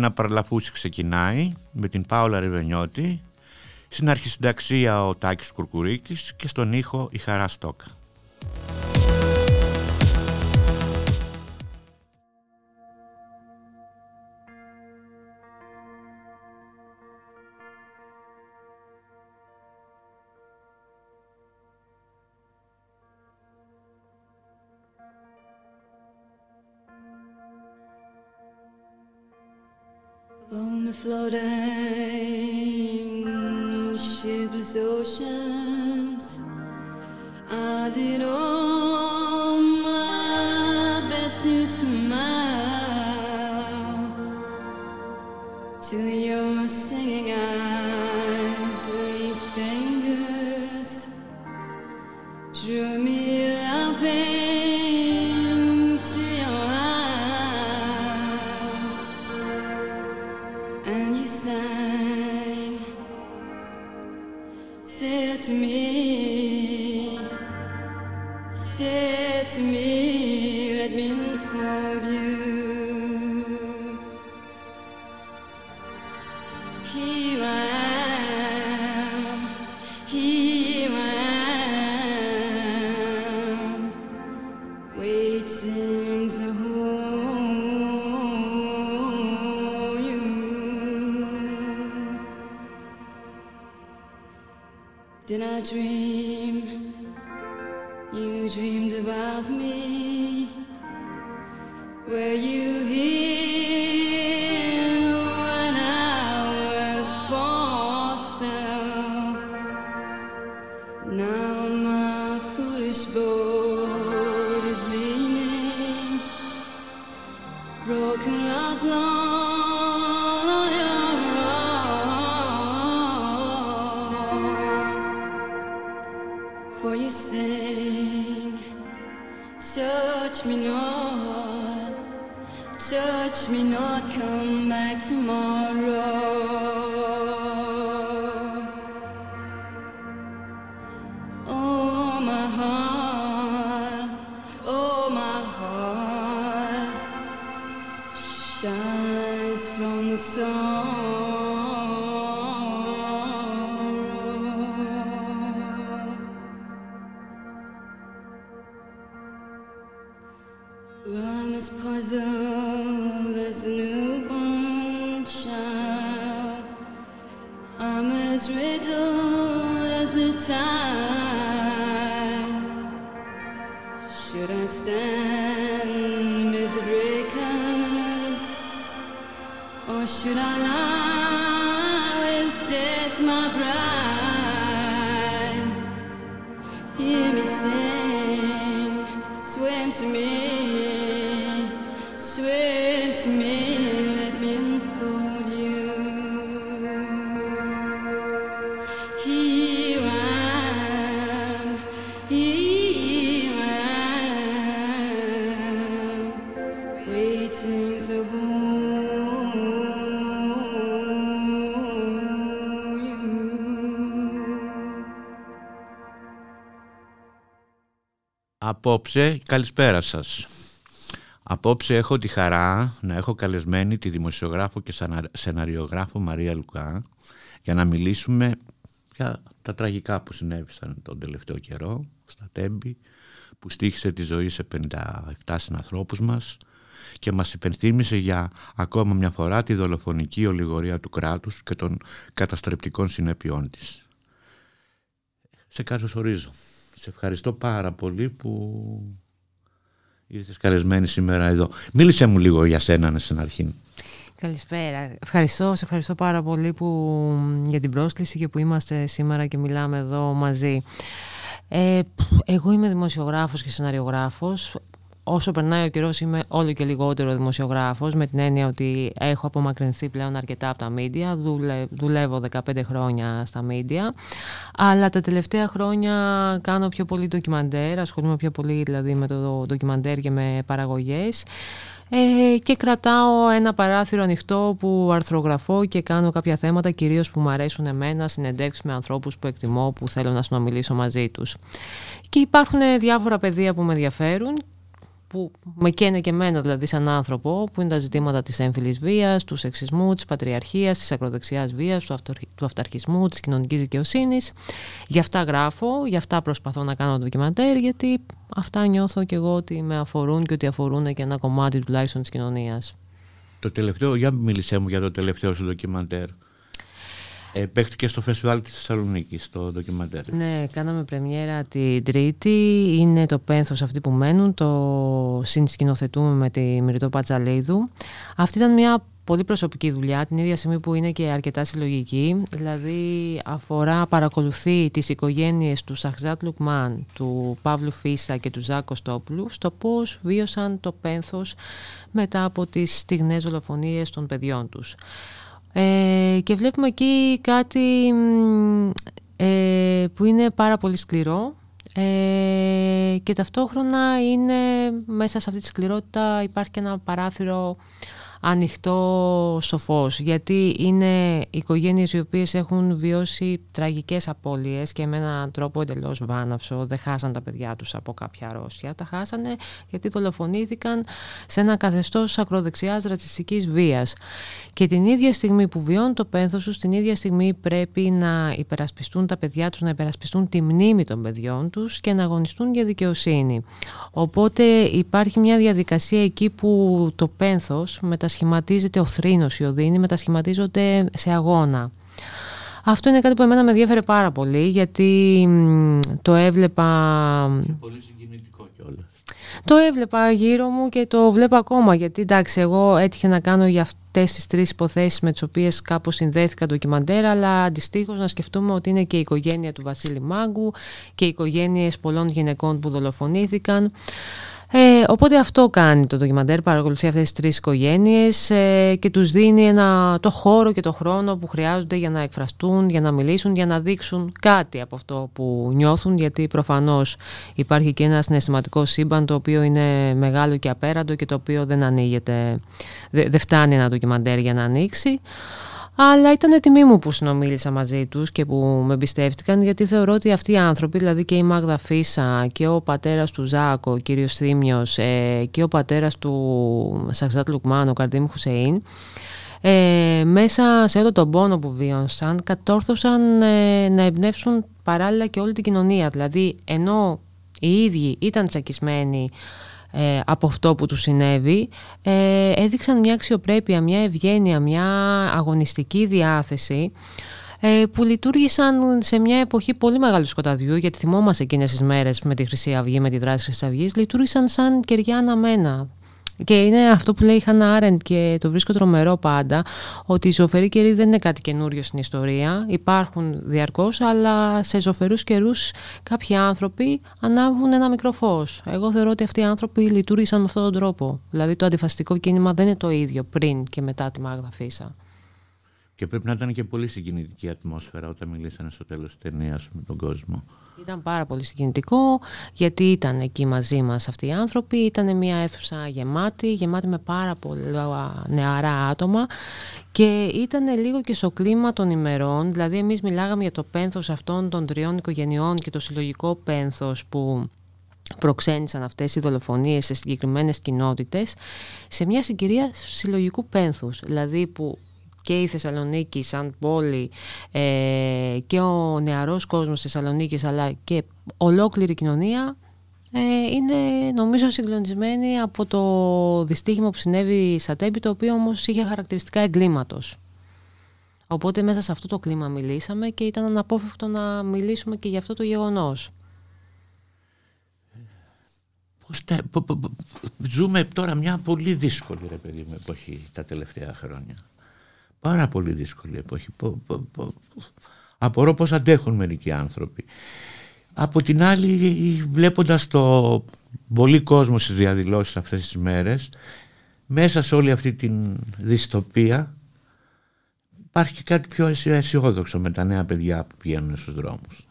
Μένα Παρλαφούση ξεκινάει με την Πάολα Ρεβενιώτη, στην αρχισυνταξία ο Τάκης Κουρκουρίκης και στον ήχο η Χαρά Στόκα. on the floating shipless oceans. I did all. oh my heart, shines from the sun. Απόψε, καλησπέρα σας. Απόψε έχω τη χαρά να έχω καλεσμένη τη δημοσιογράφο και σεναριογράφο Μαρία Λουκά για να μιλήσουμε για τα τραγικά που συνέβησαν τον τελευταίο καιρό στα Τέμπη που στήχησε τη ζωή σε 57 συνανθρώπους μας και μας υπενθύμησε για ακόμα μια φορά τη δολοφονική ολιγορία του κράτους και των καταστρεπτικών συνέπειών της. Σε καλωσορίζω. ορίζω. Σε ευχαριστώ πάρα πολύ που ήρθες καλεσμένη σήμερα εδώ. Μίλησε μου λίγο για σένα στην αρχή. Καλησπέρα. Ευχαριστώ, σε ευχαριστώ πάρα πολύ που, για την πρόσκληση και που είμαστε σήμερα και μιλάμε εδώ μαζί. Ε, εγώ είμαι δημοσιογράφος και σεναριογράφος όσο περνάει ο καιρός είμαι όλο και λιγότερο δημοσιογράφος με την έννοια ότι έχω απομακρυνθεί πλέον αρκετά από τα μίντια, δουλεύω 15 χρόνια στα μίντια αλλά τα τελευταία χρόνια κάνω πιο πολύ ντοκιμαντέρ, ασχολούμαι πιο πολύ δηλαδή με το ντοκιμαντέρ και με παραγωγές. Ε, και κρατάω ένα παράθυρο ανοιχτό που αρθρογραφώ και κάνω κάποια θέματα κυρίως που μου αρέσουν εμένα, συνεντεύξεις με ανθρώπους που εκτιμώ, που θέλω να συνομιλήσω μαζί τους. Και υπάρχουν διάφορα πεδία που με ενδιαφέρουν που με καίνε και εμένα δηλαδή σαν άνθρωπο, που είναι τα ζητήματα της έμφυλης βίας, του σεξισμού, της πατριαρχίας, της ακροδεξιάς βίας, του, του αυταρχισμού, της κοινωνικής δικαιοσύνης. Γι' αυτά γράφω, γι' αυτά προσπαθώ να κάνω ντοκιμαντέρ, γιατί αυτά νιώθω και εγώ ότι με αφορούν και ότι αφορούν και ένα κομμάτι τουλάχιστον της κοινωνίας. Το τελευταίο, για μίλησέ μου για το τελευταίο σου ντοκιμαντέρ. Ε, παίχτηκε στο φεστιβάλ της Θεσσαλονίκης, το ντοκιμαντέρ. Ναι, κάναμε πρεμιέρα την Τρίτη. Είναι το πένθος αυτοί που μένουν. Το συνσκηνοθετούμε με τη Μυριτό Πατσαλίδου. Αυτή ήταν μια πολύ προσωπική δουλειά, την ίδια στιγμή που είναι και αρκετά συλλογική. Δηλαδή αφορά, παρακολουθεί τις οικογένειες του Σαχζάτ Λουκμάν, του Παύλου Φίσα και του Ζάκο Στόπουλου στο πώς βίωσαν το πένθος μετά από τις στιγνές δολοφονίες των παιδιών τους. Ε, και βλέπουμε εκεί κάτι ε, που είναι πάρα πολύ σκληρό ε, και ταυτόχρονα είναι μέσα σε αυτή τη σκληρότητα υπάρχει και ένα παράθυρο ανοιχτό σοφός γιατί είναι οικογένειες οι οποίες έχουν βιώσει τραγικές απώλειες και με έναν τρόπο εντελώς βάναυσο. Δεν χάσαν τα παιδιά τους από κάποια αρρώστια. Τα χάσανε γιατί δολοφονήθηκαν σε ένα καθεστώς ακροδεξιάς ρατσιστικής βίας. Και την ίδια στιγμή που βιώνουν το πένθος τους την ίδια στιγμή πρέπει να υπερασπιστούν τα παιδιά τους να υπερασπιστούν τη μνήμη των παιδιών τους και να αγωνιστούν για δικαιοσύνη. Οπότε υπάρχει μια διαδικασία εκεί που το πένθος με μετασχηματίζεται ο θρήνος, η οδύνη μετασχηματίζονται σε αγώνα. Αυτό είναι κάτι που εμένα με ενδιαφέρε πάρα πολύ γιατί το έβλεπα... πολύ συγκινητικό κιόλας. Το έβλεπα γύρω μου και το βλέπω ακόμα γιατί εντάξει εγώ έτυχε να κάνω για αυτές τις τρεις υποθέσεις με τις οποίες κάπως συνδέθηκα ντοκιμαντέρ αλλά αντιστοίχως να σκεφτούμε ότι είναι και η οικογένεια του Βασίλη Μάγκου και οι οικογένειες πολλών γυναικών που δολοφονήθηκαν. Ε, οπότε αυτό κάνει το ντοκιμαντέρ, παρακολουθεί αυτές τις τρεις οικογένειες ε, και τους δίνει ένα, το χώρο και το χρόνο που χρειάζονται για να εκφραστούν, για να μιλήσουν, για να δείξουν κάτι από αυτό που νιώθουν γιατί προφανώς υπάρχει και ένα συναισθηματικό σύμπαν το οποίο είναι μεγάλο και απέραντο και το οποίο δεν ανοίγεται, δεν φτάνει ένα ντοκιμαντέρ για να ανοίξει. Αλλά ήταν τιμή μου που συνομίλησα μαζί τους και που με εμπιστεύτηκαν, γιατί θεωρώ ότι αυτοί οι άνθρωποι, δηλαδή και η Μάγδα Φίσα και ο πατέρας του Ζάκο, ο κύριος Θήμιος, ε, και ο πατέρας του Σαξάτ Λουκμάν, ο Καρδίμ Χουσέιν, ε, μέσα σε όλο τον πόνο που βίωσαν, κατόρθωσαν ε, να εμπνεύσουν παράλληλα και όλη την κοινωνία. Δηλαδή, ενώ οι ίδιοι ήταν τσακισμένοι ε, από αυτό που του συνέβη ε, έδειξαν μια αξιοπρέπεια, μια ευγένεια, μια αγωνιστική διάθεση ε, που λειτουργήσαν σε μια εποχή πολύ μεγάλου σκοταδιού γιατί θυμόμαστε εκείνες τις μέρες με τη Χρυσή Αυγή, με τη δράση της Χρυσής Αυγής λειτουργήσαν σαν κεριά αναμένα και είναι αυτό που λέει η Χάνα Άρεντ και το βρίσκω τρομερό πάντα, ότι η ζωφερή καιρή δεν είναι κάτι καινούριο στην ιστορία. Υπάρχουν διαρκώς, αλλά σε ζωφερούς καιρούς κάποιοι άνθρωποι ανάβουν ένα μικρό φως. Εγώ θεωρώ ότι αυτοί οι άνθρωποι λειτουργήσαν με αυτόν τον τρόπο. Δηλαδή το αντιφαστικό κίνημα δεν είναι το ίδιο πριν και μετά τη Μάγδα Φίσα. Και πρέπει να ήταν και πολύ συγκινητική ατμόσφαιρα όταν μιλήσανε στο τέλος της ταινίας με τον κόσμο. Ήταν πάρα πολύ συγκινητικό γιατί ήταν εκεί μαζί μας αυτοί οι άνθρωποι. Ήταν μια αίθουσα γεμάτη, γεμάτη με πάρα πολλά νεαρά άτομα και ήταν λίγο και στο κλίμα των ημερών. Δηλαδή εμείς μιλάγαμε για το πένθος αυτών των τριών οικογενειών και το συλλογικό πένθος που προξένησαν αυτές οι δολοφονίες σε συγκεκριμένες κοινότητες σε μια συγκυρία συλλογικού πένθους δηλαδή που και η Θεσσαλονίκη σαν πόλη ε, και ο νεαρός κόσμος της Θεσσαλονίκης αλλά και ολόκληρη κοινωνία ε, είναι νομίζω συγκλονισμένη από το δυστύχημα που συνέβη στα Τέμπη το οποίο όμως είχε χαρακτηριστικά εγκλήματος. Οπότε μέσα σε αυτό το κλίμα μιλήσαμε και ήταν αναπόφευκτο να μιλήσουμε και για αυτό το γεγονός. Ζούμε τώρα μια πολύ δύσκολη ρε παιδί μου εποχή τα τελευταία χρόνια. Πάρα πολύ δύσκολη εποχή. Απορώ πώς αντέχουν μερικοί άνθρωποι. Από την άλλη βλέποντας το πολύ κόσμο στις διαδηλώσεις αυτές τις μέρες μέσα σε όλη αυτή την δυστοπία υπάρχει και κάτι πιο αισιόδοξο με τα νέα παιδιά που πηγαίνουν στους δρόμους.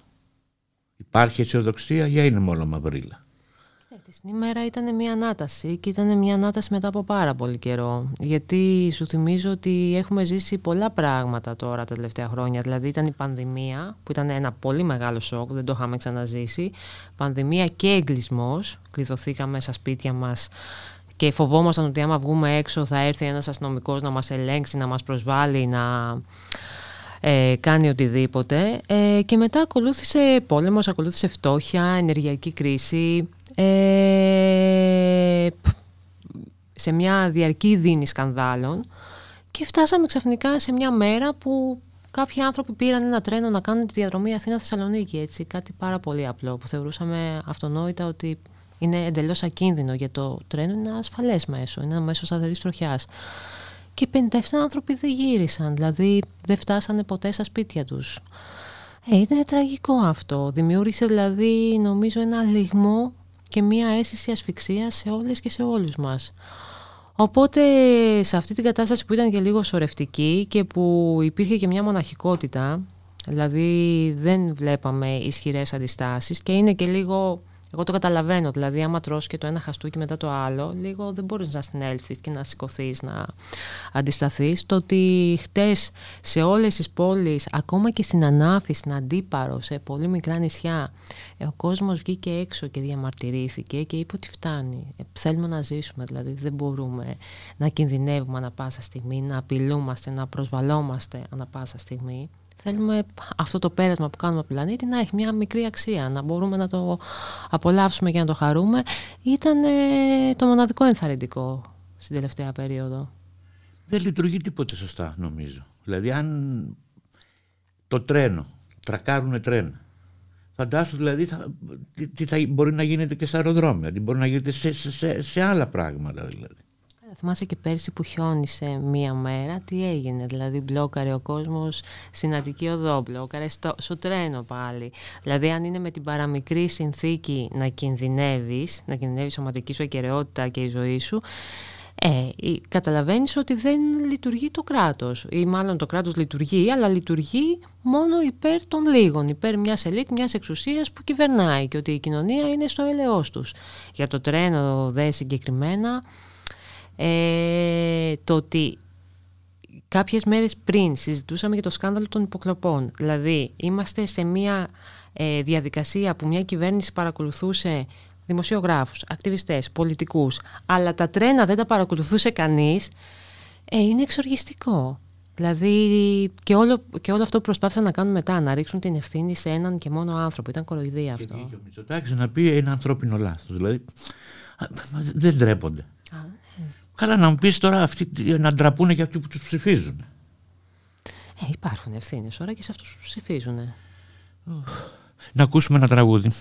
Υπάρχει αισιοδοξία ή είναι μόνο μαυρίλα; Την ημέρα ήταν μια ανάταση και ήταν μια ανάταση μετά από πάρα πολύ καιρό. Γιατί σου θυμίζω ότι έχουμε ζήσει πολλά πράγματα τώρα τα τελευταία χρόνια. Δηλαδή ήταν η πανδημία που ήταν ένα πολύ μεγάλο σοκ, δεν το είχαμε ξαναζήσει. Πανδημία και εγκλισμός. Κλειδωθήκαμε στα σπίτια μας και φοβόμασταν ότι άμα βγούμε έξω θα έρθει ένας αστυνομικός να μας ελέγξει, να μας προσβάλλει, να ε, κάνει οτιδήποτε. Ε, και μετά ακολούθησε πόλεμος, ακολούθησε φτώχεια, ενεργειακή κρίση, ε, σε μια διαρκή δίνη σκανδάλων και φτάσαμε ξαφνικά σε μια μέρα που κάποιοι άνθρωποι πήραν ένα τρένο να κάνουν τη διαδρομή Αθήνα-Θεσσαλονίκη. Έτσι, κάτι πάρα πολύ απλό που θεωρούσαμε αυτονόητα ότι είναι εντελώς ακίνδυνο για το τρένο, είναι ένα ασφαλές μέσο, είναι ένα μέσο σταθερής τροχιάς. Και 57 άνθρωποι δεν γύρισαν, δηλαδή δεν φτάσανε ποτέ στα σπίτια τους. Ε, ήταν τραγικό αυτό. Δημιούργησε δηλαδή νομίζω ένα λιγμό και μία αίσθηση ασφυξίας σε όλες και σε όλους μας. Οπότε σε αυτή την κατάσταση που ήταν και λίγο σορευτική και που υπήρχε και μια μοναχικότητα, δηλαδή δεν βλέπαμε ισχυρές αντιστάσεις και είναι και λίγο εγώ το καταλαβαίνω. Δηλαδή, άμα τρως και το ένα χαστούκι μετά το άλλο, λίγο δεν μπορείς να συνέλθεις και να σηκωθείς, να αντισταθείς. Το ότι χτες σε όλες τις πόλεις, ακόμα και στην Ανάφη, στην Αντίπαρο, σε πολύ μικρά νησιά, ε, ο κόσμος βγήκε έξω και διαμαρτυρήθηκε και είπε ότι φτάνει. Ε, θέλουμε να ζήσουμε, δηλαδή δεν μπορούμε να κινδυνεύουμε ανα πάσα στιγμή, να απειλούμαστε, να προσβαλόμαστε ανα πάσα στιγμή. Θέλουμε αυτό το πέρασμα που κάνουμε από τον πλανήτη να έχει μια μικρή αξία, να μπορούμε να το απολαύσουμε και να το χαρούμε. Ήταν ε, το μοναδικό ενθαρρυντικό στην τελευταία περίοδο. Δεν λειτουργεί τίποτε σωστά νομίζω. Δηλαδή αν το τρένο, τρακάρουν τρένα, Φαντάσου δηλαδή θα, τι, θα μπορεί να γίνεται και στα αεροδρόμια, τι μπορεί να γίνεται σε, σε, σε άλλα πράγματα δηλαδή. Θυμάσαι και πέρσι που χιόνισε μία μέρα, τι έγινε, δηλαδή μπλόκαρε ο κόσμος στην Αττική Οδό, μπλόκαρε στο, στο τρένο πάλι. Δηλαδή αν είναι με την παραμικρή συνθήκη να κινδυνεύεις, να κινδυνεύει η σωματική σου ακαιρεότητα και η ζωή σου, ε, καταλαβαίνεις ότι δεν λειτουργεί το κράτος ή μάλλον το κράτος λειτουργεί αλλά λειτουργεί μόνο υπέρ των λίγων, υπέρ μιας ελίτ, μιας εξουσίας που κυβερνάει και ότι η κοινωνία είναι στο έλεος τους. Για το τρένο δε συγκεκριμένα ε, το ότι κάποιες μέρες πριν συζητούσαμε για το σκάνδαλο των υποκλοπών. Δηλαδή, είμαστε σε μια ε, διαδικασία που μια κυβέρνηση παρακολουθούσε δημοσιογράφους, ακτιβιστές, πολιτικούς, αλλά τα τρένα δεν τα παρακολουθούσε κανείς, ε, είναι εξοργιστικό. Δηλαδή και όλο, και όλο αυτό που προσπάθησαν να κάνουν μετά, να ρίξουν την ευθύνη σε έναν και μόνο άνθρωπο. Ήταν κοροϊδία αυτό. Και ο Μητσοτάκης να πει ένα ανθρώπινο λάθος. Δηλαδή δεν ντρέπονται. Καλά να μου πεις τώρα αυτοί, να ντραπούν και αυτοί που τους ψηφίζουν. Ε, υπάρχουν ευθύνες τώρα και σε αυτούς που ψηφίζουν. Να ακούσουμε ένα τραγούδι.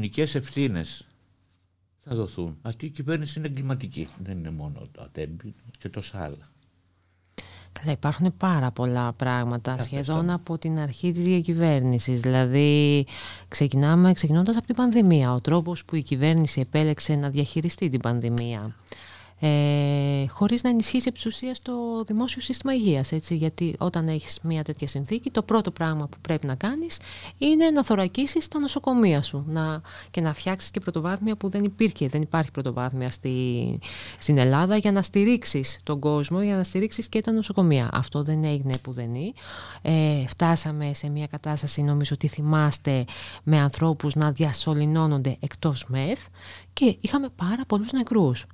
Ποινικές ευθύνες θα δοθούν. Αυτή η κυβέρνηση είναι εγκληματική. Δεν είναι μόνο το ατέμπι και τόσα άλλα. Καλά, υπάρχουν πάρα πολλά πράγματα σχεδόν από την αρχή της διακυβέρνησης. Δηλαδή, ξεκινάμε ξεκινώντας από την πανδημία. Ο τρόπος που η κυβέρνηση επέλεξε να διαχειριστεί την πανδημία ε, χωρίς να ενισχύσει επί το δημόσιο σύστημα υγείας. Έτσι, γιατί όταν έχεις μια τέτοια συνθήκη, το πρώτο πράγμα που πρέπει να κάνεις είναι να θωρακίσεις τα νοσοκομεία σου να, και να φτιάξεις και πρωτοβάθμια που δεν υπήρχε. Δεν υπάρχει πρωτοβάθμια στη, στην Ελλάδα για να στηρίξεις τον κόσμο, για να στηρίξεις και τα νοσοκομεία. Αυτό δεν έγινε πουδενή. Ε, φτάσαμε σε μια κατάσταση, νομίζω ότι θυμάστε, με ανθρώπους να διασωληνώνονται εκτός μεθ και είχαμε πάρα πολλούς νεκρούς.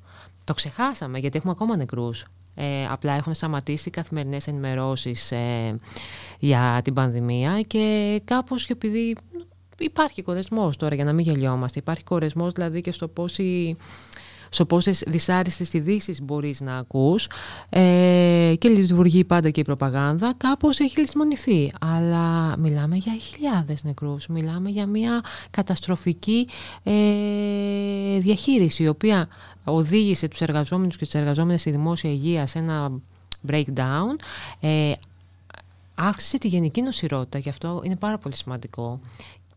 Το ξεχάσαμε γιατί έχουμε ακόμα νεκρούς. Ε, απλά έχουν σταματήσει καθημερινές ενημερώσεις ε, για την πανδημία και κάπως και επειδή υπάρχει κορεσμός τώρα για να μην γελιόμαστε. Υπάρχει κορεσμός δηλαδή και στο πώς η σε πόσες δυσάρεστες ειδήσεις μπορείς να ακούς ε, και λειτουργεί πάντα και η προπαγάνδα, κάπως έχει λησμονηθεί. Αλλά μιλάμε για χιλιάδες νεκρούς, μιλάμε για μια καταστροφική ε, διαχείριση, η οποία οδήγησε τους εργαζόμενους και τις εργαζόμενες στη δημόσια υγεία σε ένα breakdown, ε, αύξησε τη γενική νοσηρότητα και αυτό είναι πάρα πολύ σημαντικό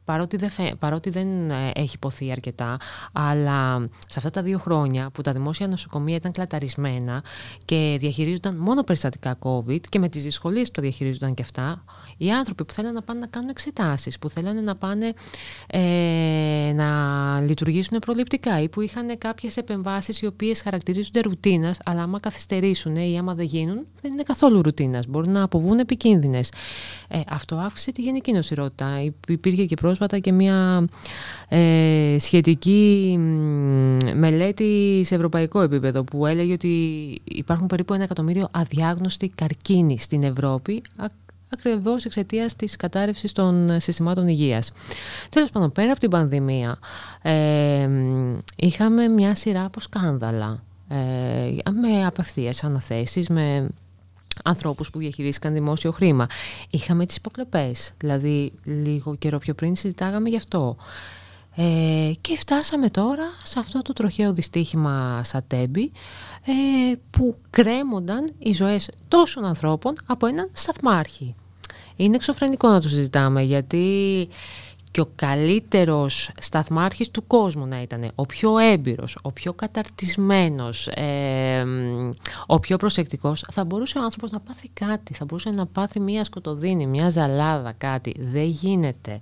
παρότι δεν, παρότι δεν ε, έχει υποθεί αρκετά, αλλά σε αυτά τα δύο χρόνια που τα δημόσια νοσοκομεία ήταν κλαταρισμένα και διαχειρίζονταν μόνο περιστατικά COVID και με τις δυσκολίες που τα διαχειρίζονταν και αυτά, οι άνθρωποι που θέλανε να πάνε να κάνουν εξετάσεις, που θέλανε να πάνε ε, να λειτουργήσουν προληπτικά ή που είχαν κάποιες επεμβάσεις οι οποίες χαρακτηρίζονται ρουτίνας, αλλά άμα καθυστερήσουν ή άμα δεν γίνουν, δεν είναι καθόλου ρουτίνας, μπορούν να αποβούν επικίνδυνες. Ε, αυτό αύξησε τη γενική νοσηρότητα. Υπήρχε και πρόσφατα και μια ε, σχετική μελέτη σε ευρωπαϊκό επίπεδο που έλεγε ότι υπάρχουν περίπου ένα εκατομμύριο αδιάγνωστοι καρκίνοι στην Ευρώπη ακριβώς εξαιτίας της κατάρρευσης των συστημάτων υγείας. Τέλος πάντων, πέρα από την πανδημία, ε, είχαμε μια σειρά από σκάνδαλα. Ε, με απευθείας αναθέσεις, με ανθρώπους που διαχειρίστηκαν δημόσιο χρήμα. Είχαμε τις υποκλοπές, δηλαδή λίγο καιρό πιο πριν συζητάγαμε γι' αυτό. Ε, και φτάσαμε τώρα σε αυτό το τροχαίο δυστύχημα Σατέμπη ε, που κρέμονταν οι ζωές τόσων ανθρώπων από έναν σταθμάρχη. Είναι εξωφρενικό να το συζητάμε γιατί και ο καλύτερος σταθμάρχης του κόσμου να ήταν, ο πιο έμπειρος, ο πιο καταρτισμένος, ο πιο προσεκτικός, θα μπορούσε ο άνθρωπος να πάθει κάτι, θα μπορούσε να πάθει μια σκοτωδίνη, μια ζαλάδα, κάτι. Δεν γίνεται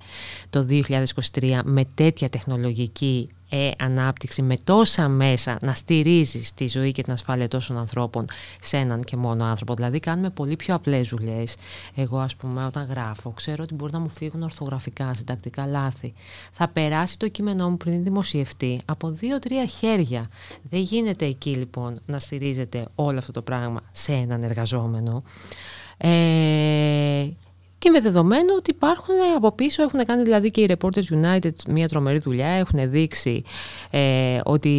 το 2023 με τέτοια τεχνολογική ε, ανάπτυξη με τόσα μέσα να στηρίζεις τη ζωή και την ασφάλεια τόσων ανθρώπων σε έναν και μόνο άνθρωπο. Δηλαδή κάνουμε πολύ πιο απλές δουλειές. Εγώ ας πούμε όταν γράφω ξέρω ότι μπορεί να μου φύγουν ορθογραφικά, συντακτικά λάθη. Θα περάσει το κείμενό μου πριν δημοσιευτεί από δύο-τρία χέρια. Δεν γίνεται εκεί λοιπόν να στηρίζεται όλο αυτό το πράγμα σε έναν εργαζόμενο. Ε, και με δεδομένο ότι υπάρχουν από πίσω, έχουν κάνει δηλαδή και οι Reporters United μια τρομερή δουλειά, έχουν δείξει ε, ότι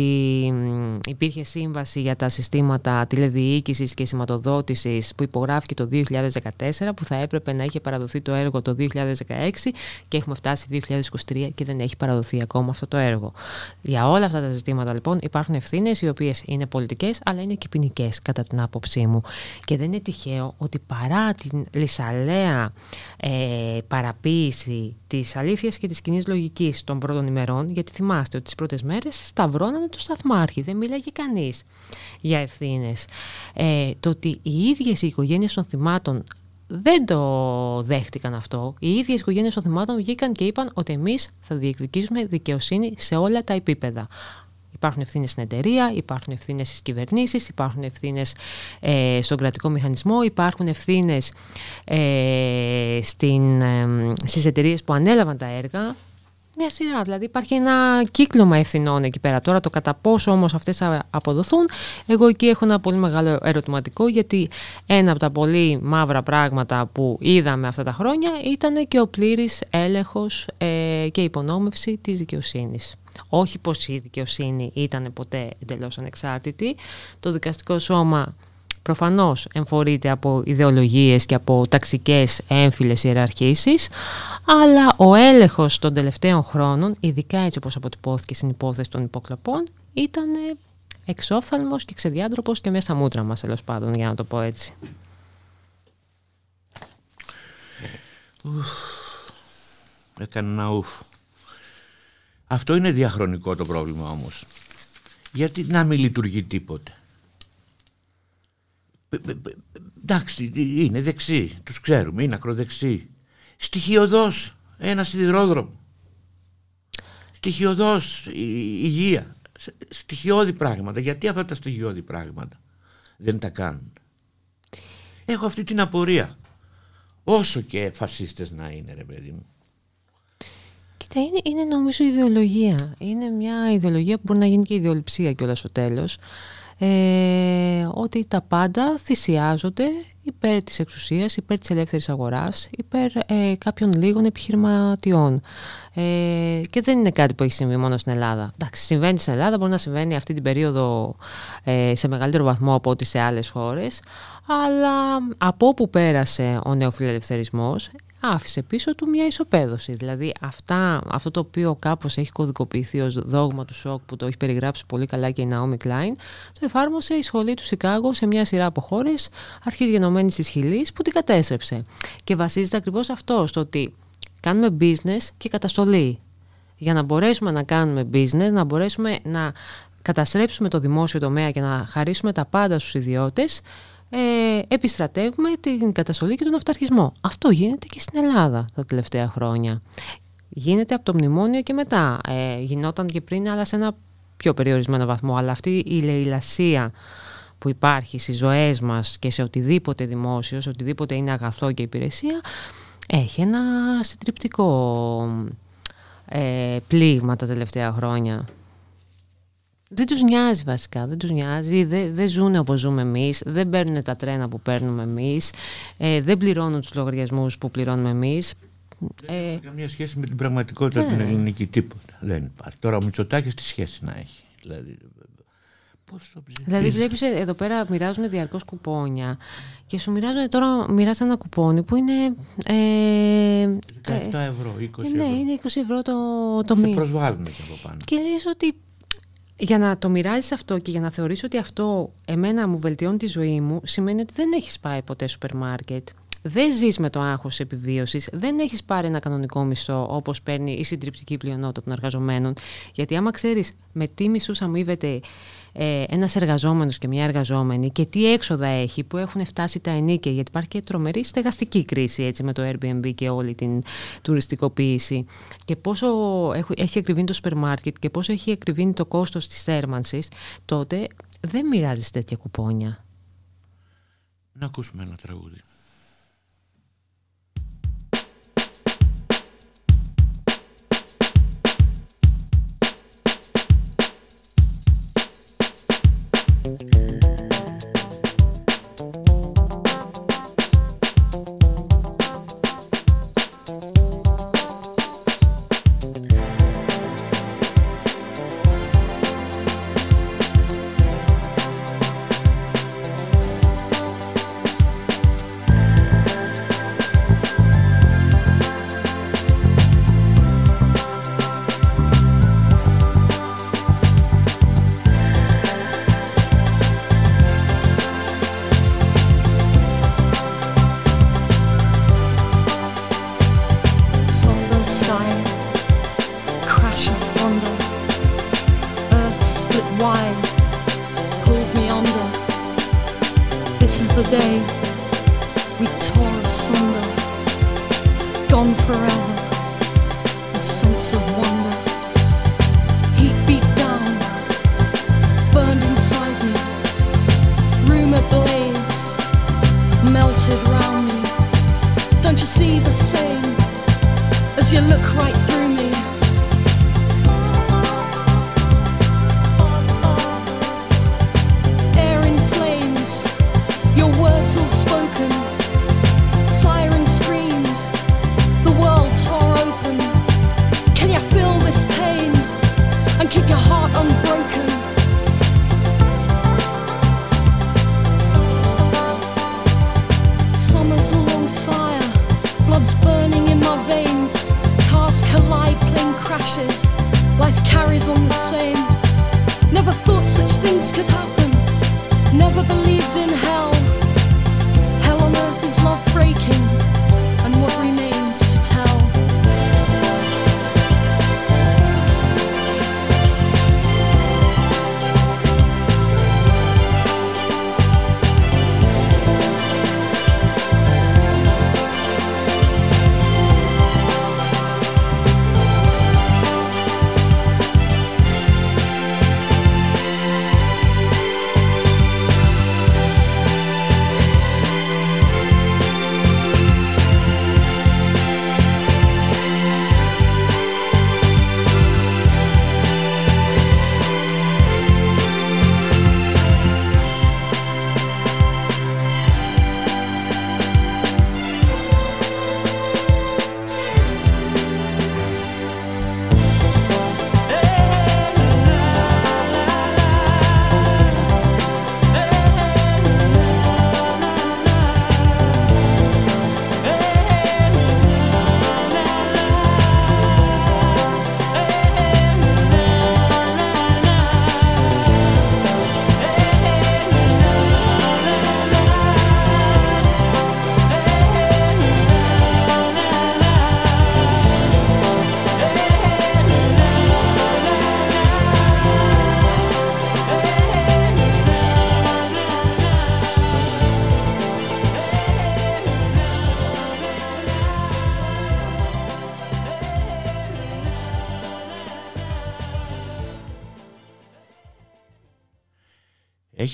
υπήρχε σύμβαση για τα συστήματα τηλεδιοίκησης και σηματοδότησης που υπογράφηκε το 2014 που θα έπρεπε να είχε παραδοθεί το έργο το 2016 και έχουμε φτάσει 2023 και δεν έχει παραδοθεί ακόμα αυτό το έργο. Για όλα αυτά τα ζητήματα λοιπόν υπάρχουν ευθύνες οι οποίες είναι πολιτικές αλλά είναι και ποινικές κατά την άποψή μου και δεν είναι τυχαίο ότι παρά την λισαλέα ε, παραποίηση της αλήθειας και της κοινής λογικής των πρώτων ημερών, γιατί θυμάστε ότι τις πρώτες μέρες σταυρώνανε το σταθμάρχη, δεν μίλαγε κανείς για ευθύνες. Ε, το ότι οι ίδιες οι οικογένειες των θυμάτων δεν το δέχτηκαν αυτό. Οι ίδιες οικογένειες των θυμάτων βγήκαν και είπαν ότι εμείς θα διεκδικήσουμε δικαιοσύνη σε όλα τα επίπεδα. Υπάρχουν ευθύνες στην εταιρεία, υπάρχουν ευθύνες στις κυβερνήσεις, υπάρχουν ευθύνες ε, στον κρατικό μηχανισμό, υπάρχουν ευθύνες ε, ε, στις εταιρείες που ανέλαβαν τα έργα. Μια σειρά, δηλαδή υπάρχει ένα κύκλωμα ευθυνών εκεί πέρα. Τώρα το κατά πόσο όμως αυτές θα αποδοθούν, εγώ εκεί έχω ένα πολύ μεγάλο ερωτηματικό γιατί ένα από τα πολύ μαύρα πράγματα που είδαμε αυτά τα χρόνια ήταν και ο πλήρης έλεγχος ε, και υπονόμευση της δικαιοσύνης. Όχι πως η δικαιοσύνη ήταν ποτέ εντελώς ανεξάρτητη. Το δικαστικό σώμα προφανώς εμφορείται από ιδεολογίες και από ταξικές έμφυλες ιεραρχήσεις, αλλά ο έλεγχος των τελευταίων χρόνων, ειδικά έτσι όπως αποτυπώθηκε στην υπόθεση των υποκλαπών, ήταν εξόφθαλμος και ξεδιάντροπος και μέσα στα μούτρα μας, τέλος πάντων, για να το πω έτσι. Έκανε ένα ουφ. Αυτό είναι διαχρονικό το πρόβλημα όμως. Γιατί να μην λειτουργεί τίποτε. Εντάξει, είναι δεξί, τους ξέρουμε, είναι ακροδεξί. Στοιχειοδός, ένα σιδηρόδρομο. Στοιχειοδός, η υγεία. Στοιχειώδη πράγματα. Γιατί αυτά τα στοιχειώδη πράγματα δεν τα κάνουν. Έχω αυτή την απορία. Όσο και φασίστες να είναι ρε παιδί μου. Κοίτα, είναι, είναι νομίζω ιδεολογία. Είναι μια ιδεολογία που μπορεί να γίνει και ιδεολειψία κιόλας στο τέλος. Ε, ότι τα πάντα θυσιάζονται υπέρ της εξουσίας, υπέρ της ελεύθερης αγοράς, υπέρ ε, κάποιων λίγων επιχειρηματιών. Ε, και δεν είναι κάτι που έχει συμβεί μόνο στην Ελλάδα. Εντάξει, συμβαίνει στην Ελλάδα, μπορεί να συμβαίνει αυτή την περίοδο ε, σε μεγαλύτερο βαθμό από ό,τι σε άλλες χώρες, αλλά από όπου πέρασε ο νεοφιλελευθερισμός άφησε πίσω του μια ισοπαίδωση. Δηλαδή αυτά, αυτό το οποίο κάπως έχει κωδικοποιηθεί ως δόγμα του σοκ που το έχει περιγράψει πολύ καλά και η Naomi Klein, το εφάρμοσε η σχολή του Σικάγο σε μια σειρά από χώρες αρχής γενομένης της Χιλής που την κατέστρεψε. Και βασίζεται ακριβώς αυτό, στο ότι κάνουμε business και καταστολή. Για να μπορέσουμε να κάνουμε business, να μπορέσουμε να καταστρέψουμε το δημόσιο τομέα και να χαρίσουμε τα πάντα στους ιδιώτες, ε, επιστρατεύουμε την καταστολή και τον αυταρχισμό. Αυτό γίνεται και στην Ελλάδα τα τελευταία χρόνια. Γίνεται από το μνημόνιο και μετά. Ε, γινόταν και πριν, αλλά σε ένα πιο περιορισμένο βαθμό. Αλλά αυτή η λαιλασία που υπάρχει στις ζωές μας και σε οτιδήποτε δημόσιο, σε οτιδήποτε είναι αγαθό και υπηρεσία, έχει ένα συντριπτικό ε, πλήγμα τα τελευταία χρόνια. Δεν τους νοιάζει βασικά, δεν τους νοιάζει, δεν, δεν ζουν όπως ζούμε εμείς, δεν παίρνουν τα τρένα που παίρνουμε εμείς, ε, δεν πληρώνουν τους λογαριασμούς που πληρώνουμε εμείς. Δεν ε, έχει καμία σχέση με την πραγματικότητα ναι. την ελληνική, τίποτα. Δεν υπάρχει. Τώρα ο Μητσοτάκης τι σχέση να έχει; Δηλαδή, πώς το δηλαδή βλέπεις ε, εδώ πέρα μοιράζουν διαρκώς κουπόνια και σου μοιράζουν τώρα μοιράζουν ένα κουπόνι που είναι... Ε, 17 ευρώ, 20 ευρώ. Ναι, είναι 20 ευρώ το, το μήνα. Σε προσβάλλουν και από πάνω. Και λες ότι για να το μοιράζεις αυτό και για να θεωρήσω ότι αυτό εμένα μου βελτιώνει τη ζωή μου, σημαίνει ότι δεν έχεις πάει ποτέ σούπερ μάρκετ. Δεν ζεις με το άγχος επιβίωσης, δεν έχεις πάρει ένα κανονικό μισθό όπως παίρνει η συντριπτική πλειονότητα των εργαζομένων. Γιατί άμα ξέρεις με τι μισού αμείβεται ε, ένας εργαζόμενος και μια εργαζόμενη και τι έξοδα έχει που έχουν φτάσει τα ενίκαια γιατί υπάρχει και τρομερή στεγαστική κρίση έτσι, με το Airbnb και όλη την τουριστικοποίηση και πόσο έχει ακριβήνει το σούπερ μάρκετ και πόσο έχει ακριβήνει το κόστος της θέρμανσης τότε δεν μοιράζεις τέτοια κουπόνια. Να ακούσουμε ένα τραγούδι.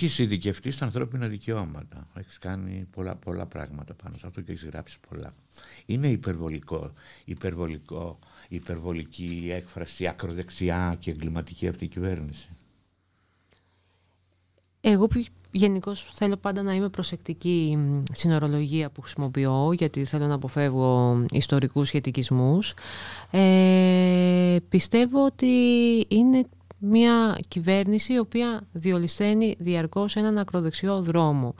Έχεις ειδικευτεί στα ανθρώπινα δικαιώματα. Έχεις κάνει πολλά, πολλά πράγματα πάνω σε αυτό και έχεις γράψει πολλά. Είναι υπερβολικό, υπερβολικό, υπερβολική έκφραση, ακροδεξιά και εγκληματική αυτή η κυβέρνηση. Εγώ γενικώ θέλω πάντα να είμαι προσεκτική στην ορολογία που χρησιμοποιώ γιατί θέλω να αποφεύγω ιστορικούς σχετικισμούς. Ε, πιστεύω ότι είναι μια κυβέρνηση η οποία διολυσταίνει διαρκώς έναν ακροδεξιό δρόμο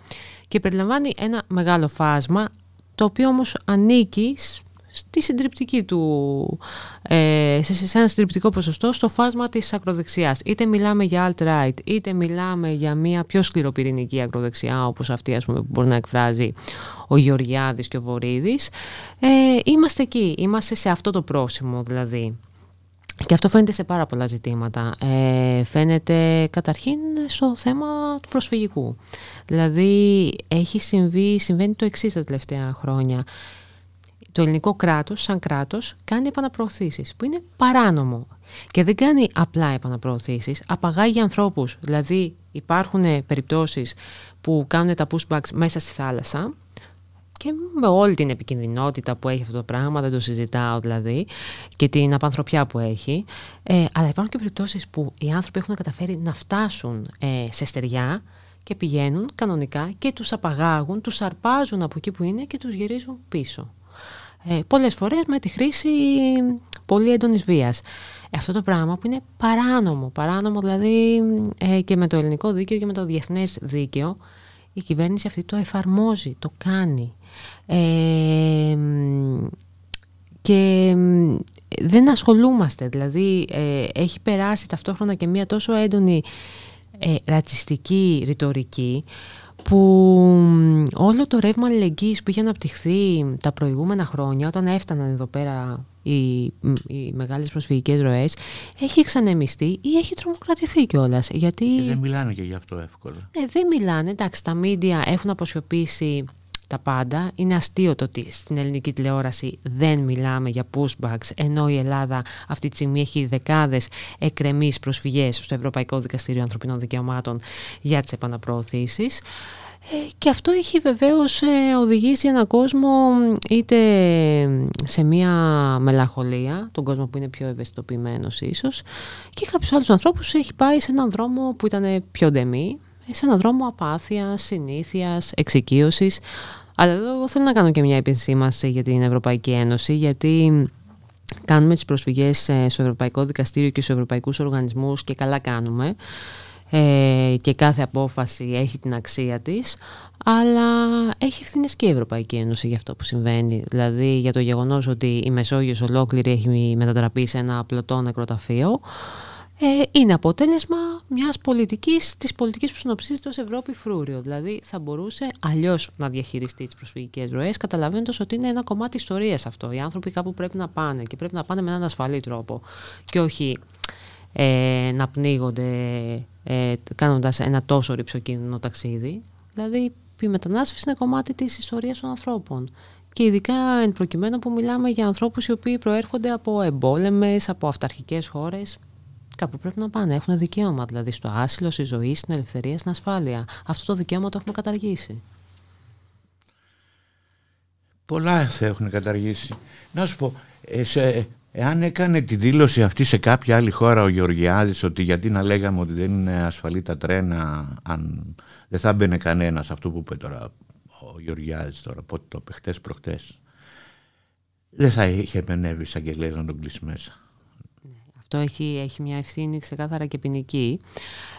και περιλαμβάνει ένα μεγάλο φάσμα το οποίο όμως ανήκει στη συντριπτική του, ε, σε, ένα συντριπτικό ποσοστό στο φάσμα της ακροδεξιάς. Είτε μιλάμε για alt-right, είτε μιλάμε για μια πιο σκληροπυρηνική ακροδεξιά όπως αυτή ας πούμε, που μπορεί να εκφράζει ο Γεωργιάδης και ο Βορύδης. Ε, είμαστε εκεί, είμαστε σε αυτό το πρόσημο δηλαδή. Και αυτό φαίνεται σε πάρα πολλά ζητήματα. Ε, φαίνεται καταρχήν στο θέμα του προσφυγικού. Δηλαδή έχει συμβεί, συμβαίνει το εξής τα τελευταία χρόνια. Το ελληνικό κράτος, σαν κράτος, κάνει επαναπροωθήσεις, που είναι παράνομο. Και δεν κάνει απλά επαναπροωθήσεις, απαγάγει ανθρώπους. Δηλαδή υπάρχουν περιπτώσεις που κάνουν τα pushbacks μέσα στη θάλασσα, και με όλη την επικινδυνότητα που έχει αυτό το πράγμα, δεν το συζητάω δηλαδή, και την απανθρωπιά που έχει. Ε, αλλά υπάρχουν και περιπτώσεις που οι άνθρωποι έχουν καταφέρει να φτάσουν ε, σε στεριά και πηγαίνουν κανονικά και τους απαγάγουν, τους αρπάζουν από εκεί που είναι και τους γυρίζουν πίσω. Ε, πολλές φορές με τη χρήση πολύ έντονης βίας. Αυτό το πράγμα που είναι παράνομο, παράνομο δηλαδή ε, και με το ελληνικό δίκαιο και με το διεθνές δίκαιο, η κυβέρνηση αυτή το εφαρμόζει, το κάνει. Ε, και δεν ασχολούμαστε, δηλαδή ε, έχει περάσει ταυτόχρονα και μια τόσο έντονη ε, ρατσιστική ρητορική που όλο το ρεύμα αλληλεγγύης που είχε αναπτυχθεί τα προηγούμενα χρόνια όταν έφταναν εδώ πέρα οι, οι μεγάλες προσφυγικές ροές έχει εξανεμιστεί ή έχει τρομοκρατηθεί κιόλας. Γιατί... Και δεν μιλάνε και γι' αυτό εύκολα. Ε, δεν μιλάνε, εντάξει τα μίντια έχουν αποσιωπήσει τα πάντα. Είναι αστείο το ότι στην ελληνική τηλεόραση δεν μιλάμε για pushbacks, ενώ η Ελλάδα αυτή τη στιγμή έχει δεκάδες εκκρεμείς προσφυγές στο Ευρωπαϊκό Δικαστήριο Ανθρωπινών Δικαιωμάτων για τις επαναπροωθήσεις. Ε, και αυτό έχει βεβαίως ε, οδηγήσει έναν κόσμο είτε σε μια μελαγχολία, τον κόσμο που είναι πιο ευαισθητοποιημένος ίσως, και κάποιους άλλους ανθρώπους έχει πάει σε έναν δρόμο που ήταν πιο ντεμή, σε έναν δρόμο απάθειας, συνήθειας, εξοικείωσης. Αλλά εδώ εγώ θέλω να κάνω και μια επισήμαση για την Ευρωπαϊκή Ένωση, γιατί κάνουμε τις προσφυγές ε, στο Ευρωπαϊκό Δικαστήριο και στους ευρωπαϊκούς οργανισμούς και καλά κάνουμε ε, και κάθε απόφαση έχει την αξία της αλλά έχει ευθύνες και η Ευρωπαϊκή Ένωση για αυτό που συμβαίνει δηλαδή για το γεγονός ότι η Μεσόγειος ολόκληρη έχει μετατραπεί σε ένα πλωτό νεκροταφείο ε, είναι αποτέλεσμα μιας πολιτικής, της πολιτικής που συνοψίζεται ως Ευρώπη φρούριο. Δηλαδή θα μπορούσε αλλιώς να διαχειριστεί τις προσφυγικές ροές, καταλαβαίνοντας ότι είναι ένα κομμάτι ιστορίας αυτό. Οι άνθρωποι κάπου πρέπει να πάνε και πρέπει να πάνε με έναν ασφαλή τρόπο και όχι ε, να πνίγονται ε, κάνοντας ένα τόσο ρηψοκίνδυνο ταξίδι. Δηλαδή η μετανάστευση είναι κομμάτι της ιστορίας των ανθρώπων. Και ειδικά εν προκειμένου που μιλάμε για ανθρώπους οι οποίοι προέρχονται από εμπόλεμες, από αυταρχικές χώρες. Κάπου πρέπει να πάνε. Έχουν δικαίωμα δηλαδή στο άσυλο, στη ζωή, στην ελευθερία, στην ασφάλεια. Αυτό το δικαίωμα το έχουμε καταργήσει. Πολλά θα έχουν καταργήσει. Να σου πω, ε, σε, εάν έκανε τη δήλωση αυτή σε κάποια άλλη χώρα ο Γεωργιάδης ότι γιατί να λέγαμε ότι δεν είναι ασφαλή τα τρένα αν δεν θα μπαινε κανένας αυτό που είπε τώρα ο Γεωργιάδης τώρα, πότε το είπε, χτες προχτές. Δεν θα είχε επενεύει εισαγγελέα να τον κλείσει μέσα. Αυτό έχει, έχει μια ευθύνη ξεκάθαρα και ποινική.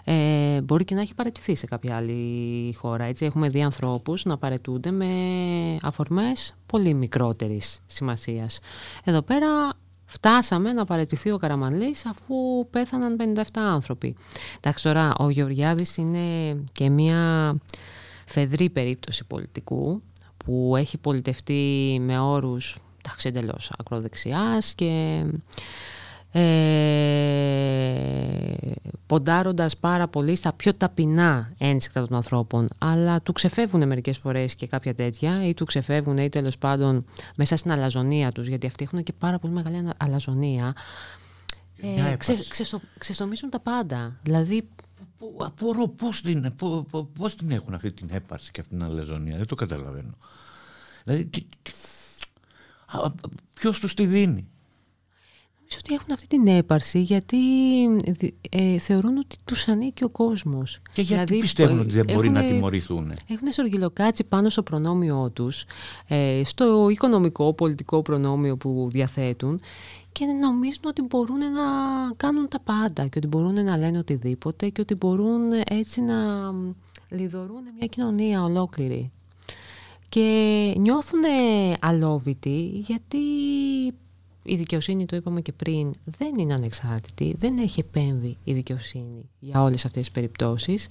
Ε, μπορεί και να έχει παραιτηθεί σε κάποια άλλη χώρα. Έτσι. Έχουμε δει ανθρώπους να παρετούνται με αφορμές πολύ μικρότερης σημασίας. Εδώ πέρα φτάσαμε να παραιτηθεί ο Καραμανλής αφού πέθαναν 57 άνθρωποι. Εντάξει τώρα ο Γεωργιάδης είναι και μια φεδρή περίπτωση πολιτικού που έχει πολιτευτεί με όρους εντάξει, εντελώς ακροδεξιάς και ε, ποντάροντας πάρα πολύ στα πιο ταπεινά ένσυκτα των ανθρώπων. Αλλά του ξεφεύγουν μερικές φορές και κάποια τέτοια ή του ξεφεύγουν ή τέλος πάντων μέσα στην αλαζονία τους γιατί αυτοί έχουν και πάρα πολύ μεγάλη αλαζονία. Ε, ξε, ξεστομίζουν τα πάντα. Δηλαδή Απορώ πώς την, πώς την έχουν αυτή την έπαρση και αυτή την αλαζονία. Δεν το καταλαβαίνω. Δηλαδή ποιος τους τη δίνει; Νομίζω ότι έχουν αυτή την έπαρση γιατί ε, θεωρούν ότι τους ανήκει ο κόσμος. Και γιατί δηλαδή, πιστεύουν ότι δεν μπορεί να τιμωρηθούν. Έχουν σοργιλοκάτσει πάνω στο προνόμιό τους, ε, στο οικονομικό, πολιτικό προνόμιο που διαθέτουν και νομίζουν ότι μπορούν να κάνουν τα πάντα και ότι μπορούν να λένε οτιδήποτε και ότι μπορούν έτσι να λιδωρούν μια κοινωνία ολόκληρη. Και νιώθουν αλόβητοι γιατί η δικαιοσύνη, το είπαμε και πριν, δεν είναι ανεξάρτητη, δεν έχει επέμβει η δικαιοσύνη για όλες αυτές τις περιπτώσεις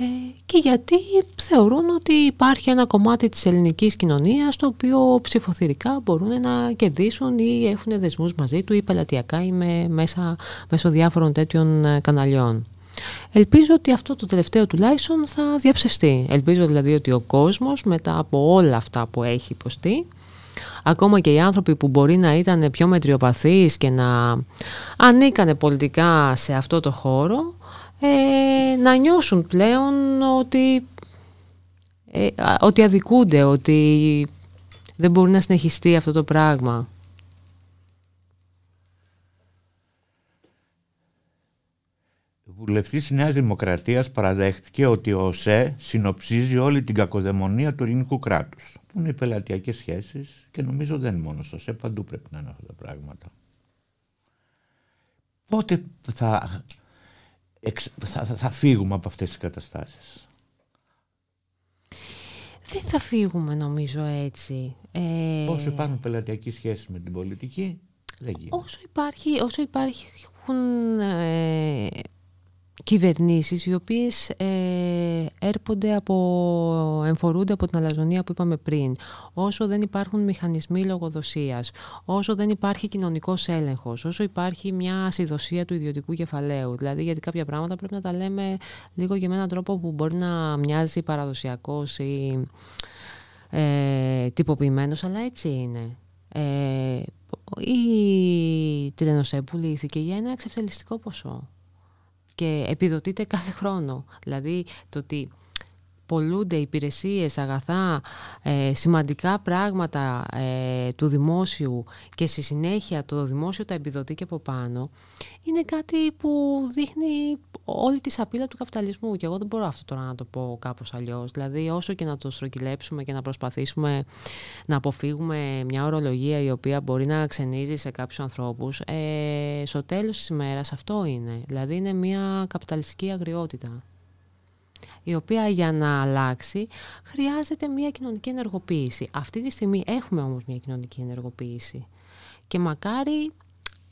ε, και γιατί θεωρούν ότι υπάρχει ένα κομμάτι της ελληνικής κοινωνίας το οποίο ψηφοθυρικά μπορούν να κερδίσουν ή έχουν δεσμούς μαζί του ή πελατειακά ή με, μέσα, μέσω διάφορων τέτοιων ε, καναλιών. Ελπίζω ότι αυτό το τελευταίο τουλάχιστον θα διαψευστεί. Ελπίζω δηλαδή ότι ο κόσμος μετά από όλα αυτά που έχει υποστεί ακόμα και οι άνθρωποι που μπορεί να ήταν πιο μετριοπαθείς και να ανήκανε πολιτικά σε αυτό το χώρο ε, να νιώσουν πλέον ότι, ε, ότι αδικούνται, ότι δεν μπορεί να συνεχιστεί αυτό το πράγμα. Ο βουλευτής της Νέας Δημοκρατίας παραδέχτηκε ότι ο ΟΣΕ συνοψίζει όλη την κακοδαιμονία του ελληνικού κράτους που είναι οι πελατειακές σχέσεις και νομίζω δεν είναι μόνο στο ΣΕ, παντού πρέπει να είναι αυτά τα πράγματα. Πότε θα, θα, θα φύγουμε από αυτές τις καταστάσεις; Δεν θα φύγουμε νομίζω έτσι. Ε... Όσο υπάρχουν πελατειακές σχέσεις με την πολιτική, δεν γίνεται. Όσο υπάρχει, όσο υπάρχουν ε, κυβερνήσεις οι οποίες ε, έρπονται από, εμφορούνται από την αλαζονία που είπαμε πριν, όσο δεν υπάρχουν μηχανισμοί λογοδοσίας, όσο δεν υπάρχει κοινωνικός έλεγχος, όσο υπάρχει μια ασυδοσία του ιδιωτικού κεφαλαίου. Δηλαδή γιατί κάποια πράγματα πρέπει να τα λέμε λίγο και με έναν τρόπο που μπορεί να μοιάζει παραδοσιακός ή ε, τυποποιημένος, αλλά έτσι είναι. Ε, η Τρενοσέ πουλήθηκε για ένα εξευτελιστικό ποσό και επιδοτείται κάθε χρόνο. Δηλαδή το ότι πολλούνται υπηρεσίες, αγαθά, ε, σημαντικά πράγματα ε, του δημόσιου και στη συνέχεια το δημόσιο τα επιδοτεί και από πάνω, είναι κάτι που δείχνει όλη τη σαπίλα του καπιταλισμού και εγώ δεν μπορώ αυτό τώρα να το πω κάπως αλλιώς. Δηλαδή όσο και να το στρογγυλέψουμε και να προσπαθήσουμε να αποφύγουμε μια ορολογία η οποία μπορεί να ξενίζει σε κάποιους ανθρώπους, ε, στο τέλος της ημέρας αυτό είναι. Δηλαδή είναι μια καπιταλιστική αγριότητα η οποία για να αλλάξει χρειάζεται μια κοινωνική ενεργοποίηση. Αυτή τη στιγμή έχουμε όμως μια κοινωνική ενεργοποίηση και μακάρι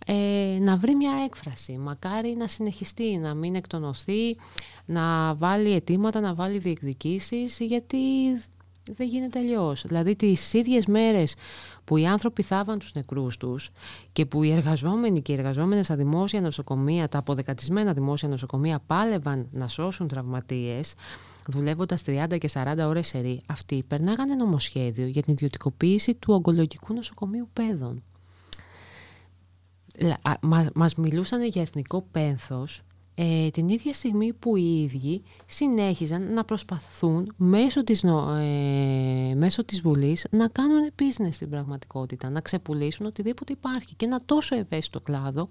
ε, να βρει μια έκφραση. Μακάρι να συνεχιστεί, να μην εκτονωθεί, να βάλει αιτήματα, να βάλει διεκδικήσεις, γιατί δεν γίνεται αλλιώς. Δηλαδή τις ίδιες μέρες που οι άνθρωποι θάβαν τους νεκρούς τους και που οι εργαζόμενοι και οι εργαζόμενες στα δημόσια νοσοκομεία, τα αποδεκατισμένα δημόσια νοσοκομεία πάλευαν να σώσουν τραυματίες, δουλεύοντας 30 και 40 ώρες σε αυτοί περνάγανε νομοσχέδιο για την ιδιωτικοποίηση του ογκολογικού νοσοκομείου παιδών. Μας μιλούσαν για εθνικό πένθος ε, την ίδια στιγμή που οι ίδιοι συνέχιζαν να προσπαθούν μέσω της, ε, μέσω της Βουλής να κάνουν business στην πραγματικότητα, να ξεπουλήσουν οτιδήποτε υπάρχει και ένα τόσο ευαίσθητο κλάδο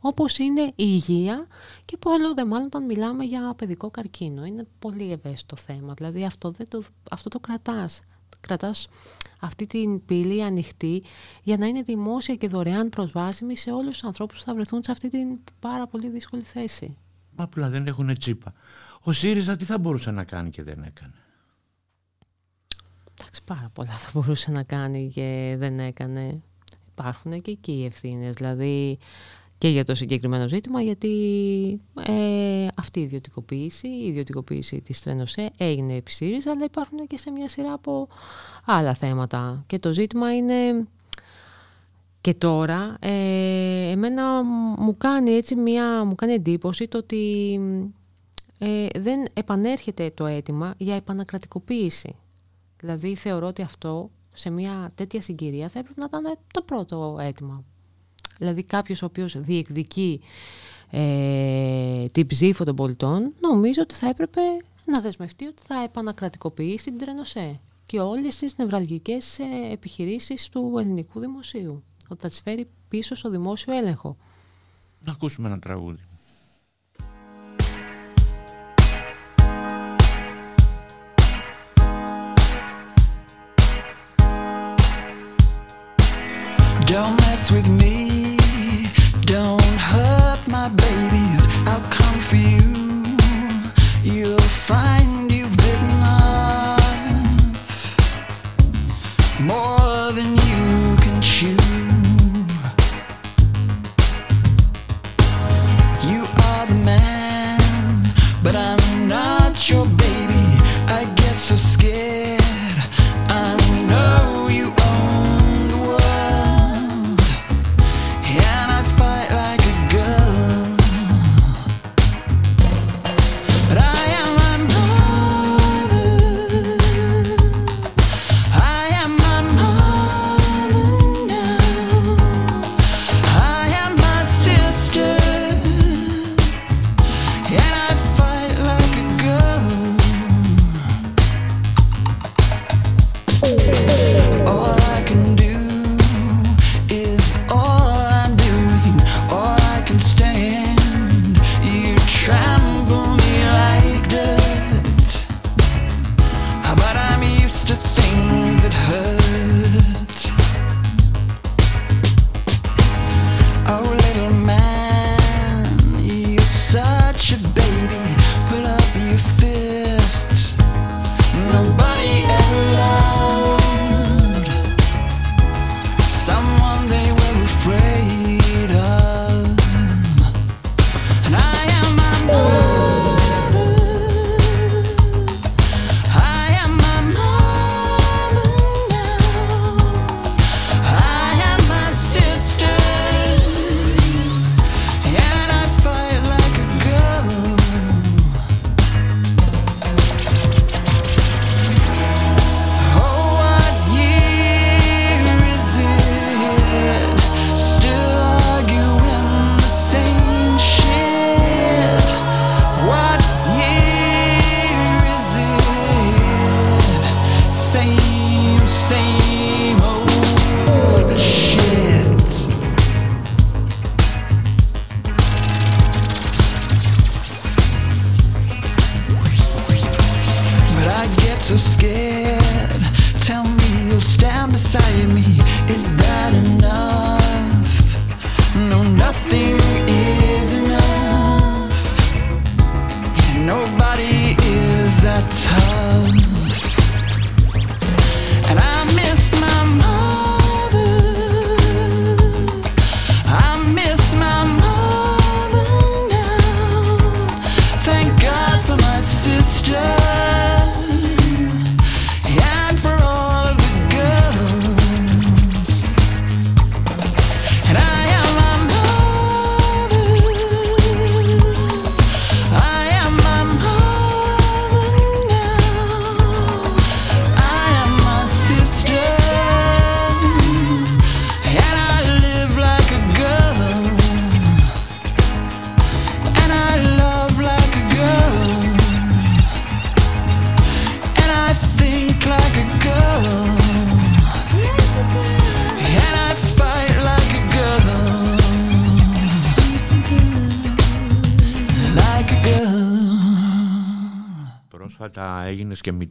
όπως είναι η υγεία και πολλό δε μάλλον όταν μιλάμε για παιδικό καρκίνο. Είναι πολύ ευαίσθητο θέμα, δηλαδή αυτό, δεν το, αυτό το κρατάς. Κρατάς αυτή την πύλη ανοιχτή για να είναι δημόσια και δωρεάν προσβάσιμη σε όλους τους ανθρώπους που θα βρεθούν σε αυτή την πάρα πολύ δύσκολη θέση. Μα απλά δεν έχουν τσίπα. Ο ΣΥΡΙΖΑ τι θα μπορούσε να κάνει και δεν έκανε; Εντάξει, πάρα πολλά θα μπορούσε να κάνει και δεν έκανε. Υπάρχουν και εκεί οι ευθύνες. Δηλαδή και για το συγκεκριμένο ζήτημα, γιατί ε, αυτή η ιδιωτικοποίηση, η ιδιωτικοποίηση της Τρένοσέ έγινε επί ΣΥΡΙΖΑ, αλλά υπάρχουν και σε μια σειρά από άλλα θέματα. Και το ζήτημα είναι και τώρα, ε, εμένα μου κάνει έτσι μια, μου κάνει εντύπωση το ότι ε, δεν επανέρχεται το αίτημα για επανακρατικοποίηση. Δηλαδή θεωρώ ότι αυτό σε μια τέτοια συγκυρία θα έπρεπε να ήταν το πρώτο αίτημα. Δηλαδή κάποιος ο οποίος διεκδικεί ε, την ψήφο των πολιτών, νομίζω ότι θα έπρεπε να δεσμευτεί ότι θα επανακρατικοποιήσει την Τρενοσέ και όλες τις νευραλγικές ε, επιχειρήσεις του ελληνικού δημοσίου ότι θα τις φέρει πίσω στο δημόσιο έλεγχο. Να ακούσουμε ένα τραγούδι. Don't mess with me, don't hurt my babies, I'll come for you. You'll find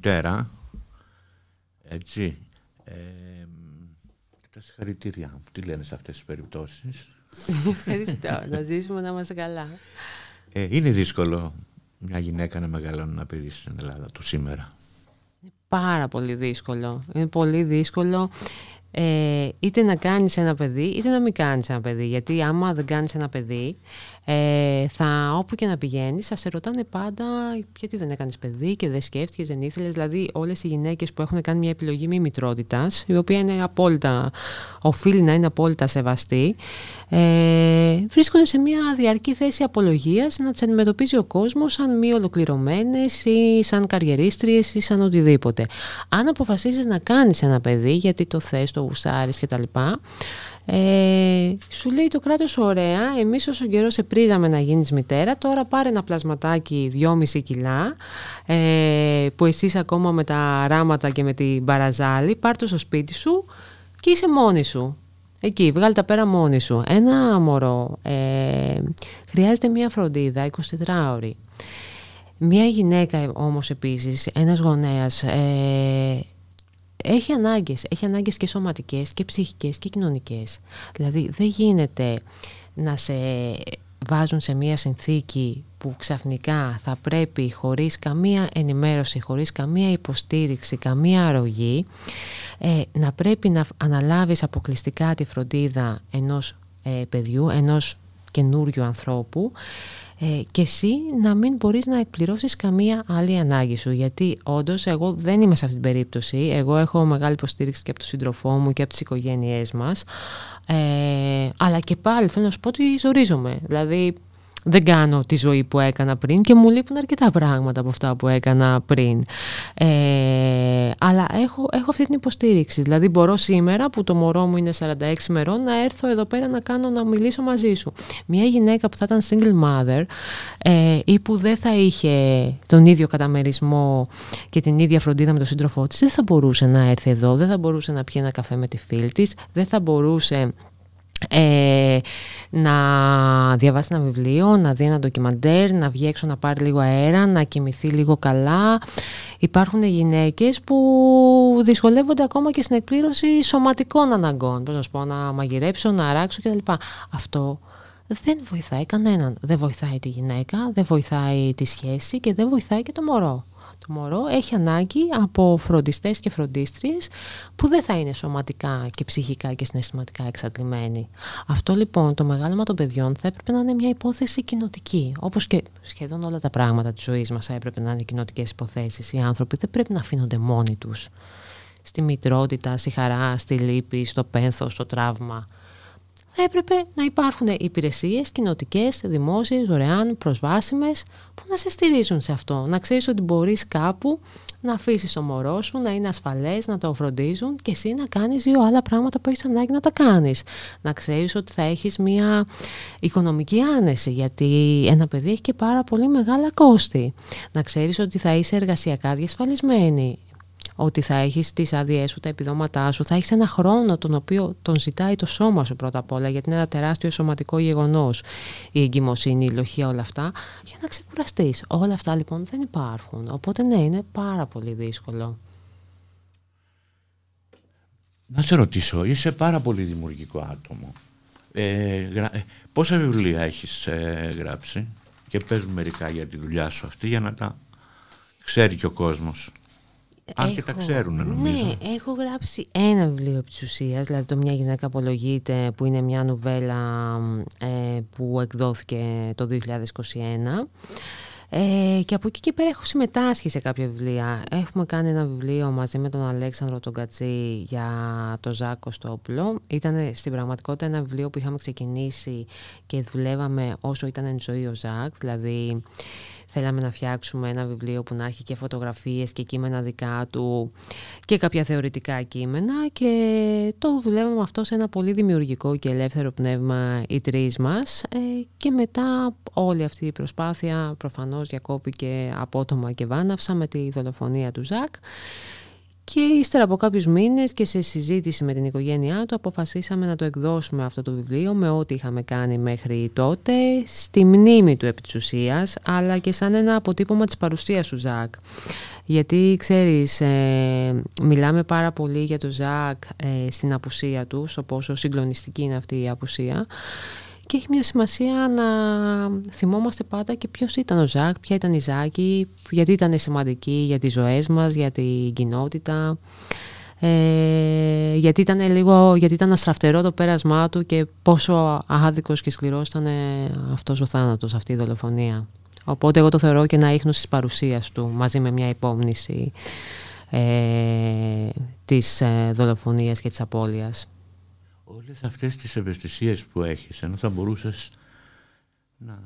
μητέρα, έτσι, ε, τα συγχαρητήριά μου. Τι λένε σε αυτές τις περιπτώσεις; Ευχαριστώ. να ζήσουμε να είμαστε καλά. Ε, είναι δύσκολο μια γυναίκα να μεγαλώνει να πει στην Ελλάδα του σήμερα. Είναι πάρα πολύ δύσκολο. Είναι πολύ δύσκολο ε, είτε να κάνεις ένα παιδί είτε να μην κάνεις ένα παιδί. Γιατί άμα δεν κάνεις ένα παιδί ε, θα, όπου και να πηγαίνεις θα σε ρωτάνε πάντα γιατί δεν έκανες παιδί και δεν σκέφτηκες, δεν ήθελες. Δηλαδή όλες οι γυναίκες που έχουν κάνει μια επιλογή μη μητρότητας η οποία είναι απόλυτα, οφείλει να είναι απόλυτα σεβαστή ε, βρίσκονται σε μια διαρκή θέση απολογίας να τις αντιμετωπίζει ο κόσμος σαν μη ολοκληρωμένες ή σαν καριερίστριες ή σαν οτιδήποτε. Αν αποφασίζεις να κάνεις ένα παιδί γιατί το θες, το γουστάρεις κτλ. Ε, σου λέει το κράτος ωραία, εμείς όσο καιρός σε πρίζαμε να γίνεις μητέρα, τώρα πάρε ένα πλασματάκι 2,5 κιλά ε, που εσύ ακόμα με τα ράματα και με την παραζάλη, πάρ το στο σπίτι σου και είσαι μόνη σου. Εκεί, βγάλει τα πέρα μόνη σου. Ένα μωρό ε, χρειάζεται μια φροντίδα 24 ώρη. Μια γυναίκα όμως επίσης, ένας γονέας, ε, έχει ανάγκες. Έχει ανάγκες και σωματικές και ψυχικές και κοινωνικές. Δηλαδή δεν γίνεται να σε βάζουν σε μια συνθήκη που ξαφνικά θα πρέπει χωρίς καμία ενημέρωση, χωρίς καμία υποστήριξη, καμία αρρωγή ε, να πρέπει να αναλάβεις αποκλειστικά τη φροντίδα ενός ε, παιδιού, ενός καινούριου ανθρώπου ε, και εσύ να μην μπορείς να εκπληρώσεις καμία άλλη ανάγκη σου γιατί όντως εγώ δεν είμαι σε αυτή την περίπτωση. Εγώ έχω μεγάλη υποστήριξη και από τον σύντροφό μου και από τις οικογένειές μας. Ε, αλλά και πάλι θέλω να σου πω ότι ζορίζομαι. Δηλαδή δεν κάνω τη ζωή που έκανα πριν και μου λείπουν αρκετά πράγματα από αυτά που έκανα πριν. Ε, αλλά έχω, έχω αυτή την υποστήριξη. Δηλαδή μπορώ σήμερα που το μωρό μου είναι 46 μερών να έρθω εδώ πέρα να κάνω να μιλήσω μαζί σου. Μια γυναίκα που θα ήταν single mother ε, ή που δεν θα είχε τον ίδιο καταμερισμό και την ίδια φροντίδα με τον σύντροφό της δεν θα μπορούσε να έρθει εδώ, δεν θα μπορούσε να πιει ένα καφέ με τη φίλη της, δεν θα μπορούσε ε, να διαβάσει ένα βιβλίο, να δει ένα ντοκιμαντέρ, να βγει έξω να πάρει λίγο αέρα, να κοιμηθεί λίγο καλά. Υπάρχουν γυναίκες που δυσκολεύονται ακόμα και στην εκπλήρωση σωματικών αναγκών. Πώς να σου πω, να μαγειρέψω, να αράξω κτλ. Αυτό δεν βοηθάει κανέναν. Δεν βοηθάει τη γυναίκα, δεν βοηθάει τη σχέση και δεν βοηθάει και το μωρό το μωρό έχει ανάγκη από φροντιστές και φροντίστριες που δεν θα είναι σωματικά και ψυχικά και συναισθηματικά εξαντλημένοι. Αυτό λοιπόν το μεγάλωμα των παιδιών θα έπρεπε να είναι μια υπόθεση κοινοτική. Όπως και σχεδόν όλα τα πράγματα της ζωής μας θα έπρεπε να είναι κοινοτικές υποθέσεις. Οι άνθρωποι δεν πρέπει να αφήνονται μόνοι τους. Στη μητρότητα, στη χαρά, στη λύπη, στο πένθος, στο τραύμα θα έπρεπε να υπάρχουν υπηρεσίες κοινοτικές, δημόσιες, δωρεάν, προσβάσιμες που να σε στηρίζουν σε αυτό. Να ξέρεις ότι μπορείς κάπου να αφήσεις το μωρό σου, να είναι ασφαλές, να το φροντίζουν και εσύ να κάνεις δύο άλλα πράγματα που έχεις ανάγκη να τα κάνεις. Να ξέρεις ότι θα έχεις μια οικονομική άνεση γιατί ένα παιδί έχει και πάρα πολύ μεγάλα κόστη. Να ξέρεις ότι θα είσαι εργασιακά διασφαλισμένη ότι θα έχεις τις άδειές σου, τα επιδόματά σου, θα έχεις ένα χρόνο τον οποίο τον ζητάει το σώμα σου πρώτα απ' όλα, γιατί είναι ένα τεράστιο σωματικό γεγονός η εγκυμοσύνη, η λοχεία, όλα αυτά, για να ξεκουραστείς. Όλα αυτά λοιπόν δεν υπάρχουν, οπότε ναι, είναι πάρα πολύ δύσκολο. Να σε ρωτήσω, είσαι πάρα πολύ δημιουργικό άτομο. Ε, ε πόσα βιβλία έχεις ε, γράψει; Και πες μερικά για τη δουλειά σου αυτή για να τα ξέρει και ο κόσμος. Αν και τα ξέρουν νομίζω. Ναι, έχω γράψει ένα βιβλίο επί δηλαδή το «Μια γυναίκα απολογείται» που είναι μια νουβέλα ε, που εκδόθηκε το 2021. Ε, και από εκεί και πέρα έχω συμμετάσχει σε κάποια βιβλία. Έχουμε κάνει ένα βιβλίο μαζί με τον Αλέξανδρο τον Κατσί για το Ζάκο Στόπουλο. Ήταν στην πραγματικότητα ένα βιβλίο που είχαμε ξεκινήσει και δουλεύαμε όσο ήταν εν ζωή ο Ζάκ. Δηλαδή Θέλαμε να φτιάξουμε ένα βιβλίο που να έχει και φωτογραφίες και κείμενα δικά του και κάποια θεωρητικά κείμενα και το δουλεύαμε αυτό σε ένα πολύ δημιουργικό και ελεύθερο πνεύμα οι τρεις μας. Ε, και μετά όλη αυτή η προσπάθεια προφανώς διακόπηκε απότομα και βάναυσα με τη δολοφονία του Ζακ και ύστερα από κάποιους μήνες και σε συζήτηση με την οικογένειά του αποφασίσαμε να το εκδώσουμε αυτό το βιβλίο με ό,τι είχαμε κάνει μέχρι τότε στη μνήμη του επί αλλά και σαν ένα αποτύπωμα της παρουσίας του Ζακ. Γιατί ξέρεις, ε, μιλάμε πάρα πολύ για τον Ζακ ε, στην απουσία του, στο πόσο συγκλονιστική είναι αυτή η απουσία και έχει μια σημασία να θυμόμαστε πάντα και ποιος ήταν ο Ζακ, ποια ήταν η Ζάκη, γιατί ήταν σημαντική για τις ζωές μας, για την κοινότητα. Ε, γιατί ήταν λίγο, γιατί ήταν αστραφτερό το πέρασμά του και πόσο άδικος και σκληρός ήταν αυτός ο θάνατος, αυτή η δολοφονία. Οπότε εγώ το θεωρώ και ένα ίχνος της παρουσίας του μαζί με μια υπόμνηση ε, της ε, δολοφονίας και της απώλειας όλες αυτές τις ευαισθησίες που έχεις ενώ θα μπορούσες να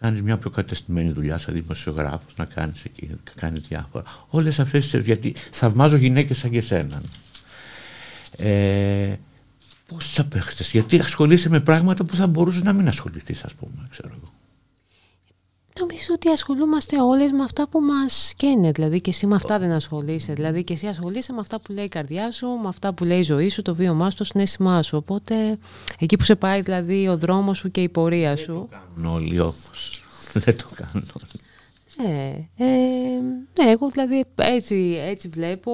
κάνεις μια πιο κατεστημένη δουλειά σαν δημοσιογράφος να κάνεις εκεί, να κάνεις διάφορα. Όλες αυτές τις γιατί θαυμάζω γυναίκες σαν και εσένα ε, πώς τις απέχτες γιατί ασχολείσαι με πράγματα που θα μπορούσες να μην ασχοληθείς ας πούμε ξέρω εγώ Νομίζω ότι ασχολούμαστε όλες με αυτά που μας καίνε, δηλαδή και εσύ με αυτά δεν ασχολείσαι, δηλαδή και εσύ ασχολείσαι με αυτά που λέει η καρδιά σου, με αυτά που λέει η ζωή σου, το βίωμά σου, το συνέστημά σου, οπότε εκεί που σε πάει δηλαδή ο δρόμος σου και η πορεία σου. Δεν το κάνουν όλοι όμως, δεν το κάνουν όλοι. Ναι, ε, ναι, εγώ δηλαδή έτσι, έτσι βλέπω,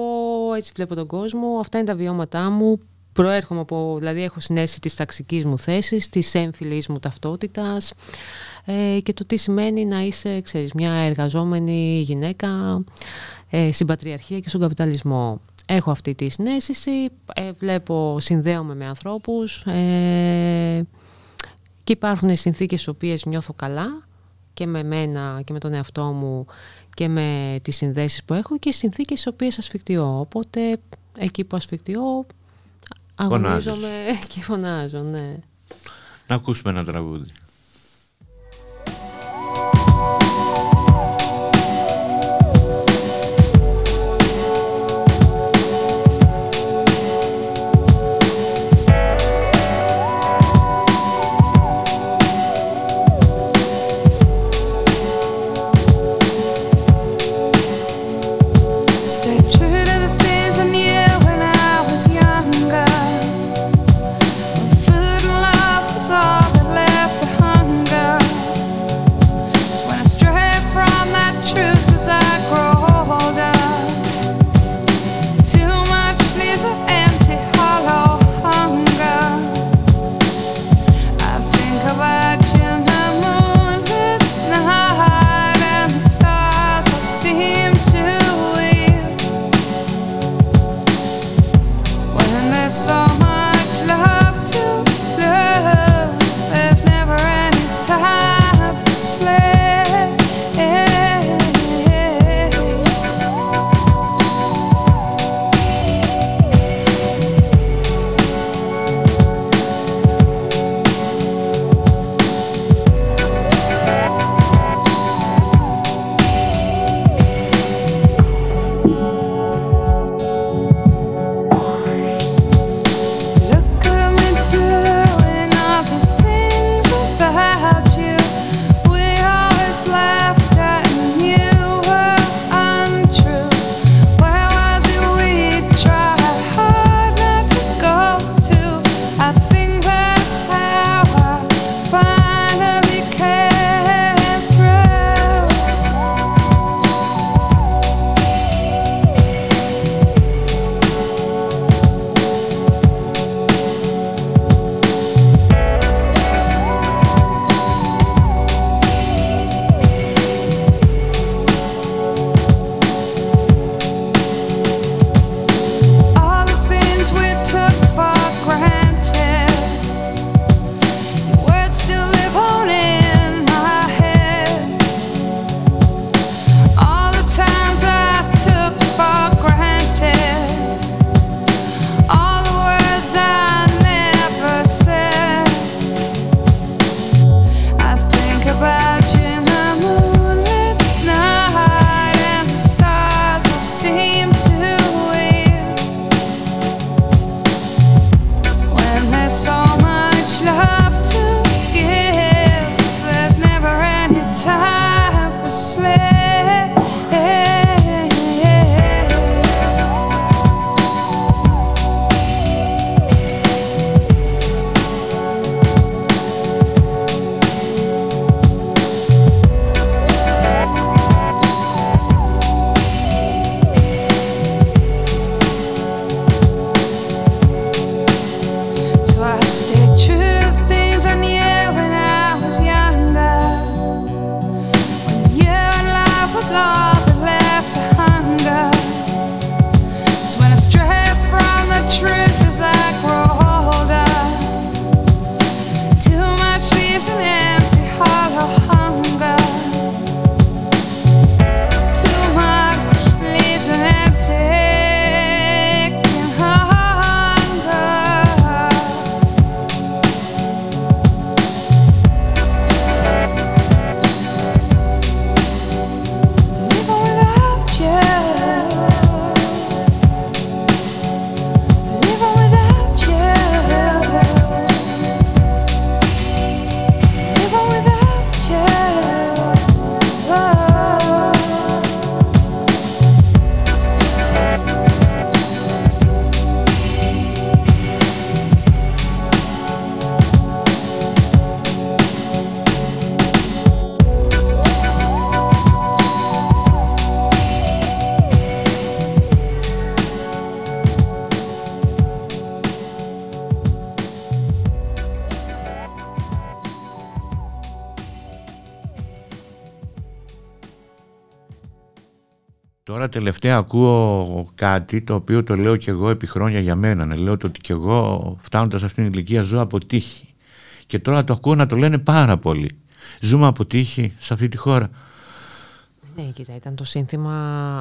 έτσι βλέπω τον κόσμο, αυτά είναι τα βιώματά μου, προέρχομαι από, δηλαδή έχω συνέστηση της ταξικής μου θέσης, της έμφυλης μου ταυτότητας, ε, και το τι σημαίνει να είσαι ξέρεις, μια εργαζόμενη γυναίκα ε, στην πατριαρχία και στον καπιταλισμό. Έχω αυτή τη συνέστηση, ε, βλέπω, συνδέομαι με ανθρώπους ε, και υπάρχουν συνθήκες στις οποίες νιώθω καλά και με μένα και με τον εαυτό μου και με τις συνδέσεις που έχω και συνθήκες στις οποίες ασφικτιώ. Οπότε εκεί που ασφικτιώ αγωνίζομαι και φωνάζω, ναι. Να ακούσουμε ένα τραγούδι. Τελευταία ακούω κάτι το οποίο το λέω και εγώ επί χρόνια για μένα. Ναι. Λέω ότι και εγώ φτάνοντας αυτήν την ηλικία ζω από τύχη. Και τώρα το ακούω να το λένε πάρα πολύ. Ζούμε από τύχη σε αυτή τη χώρα. Ναι, κοίτα, ήταν το σύνθημα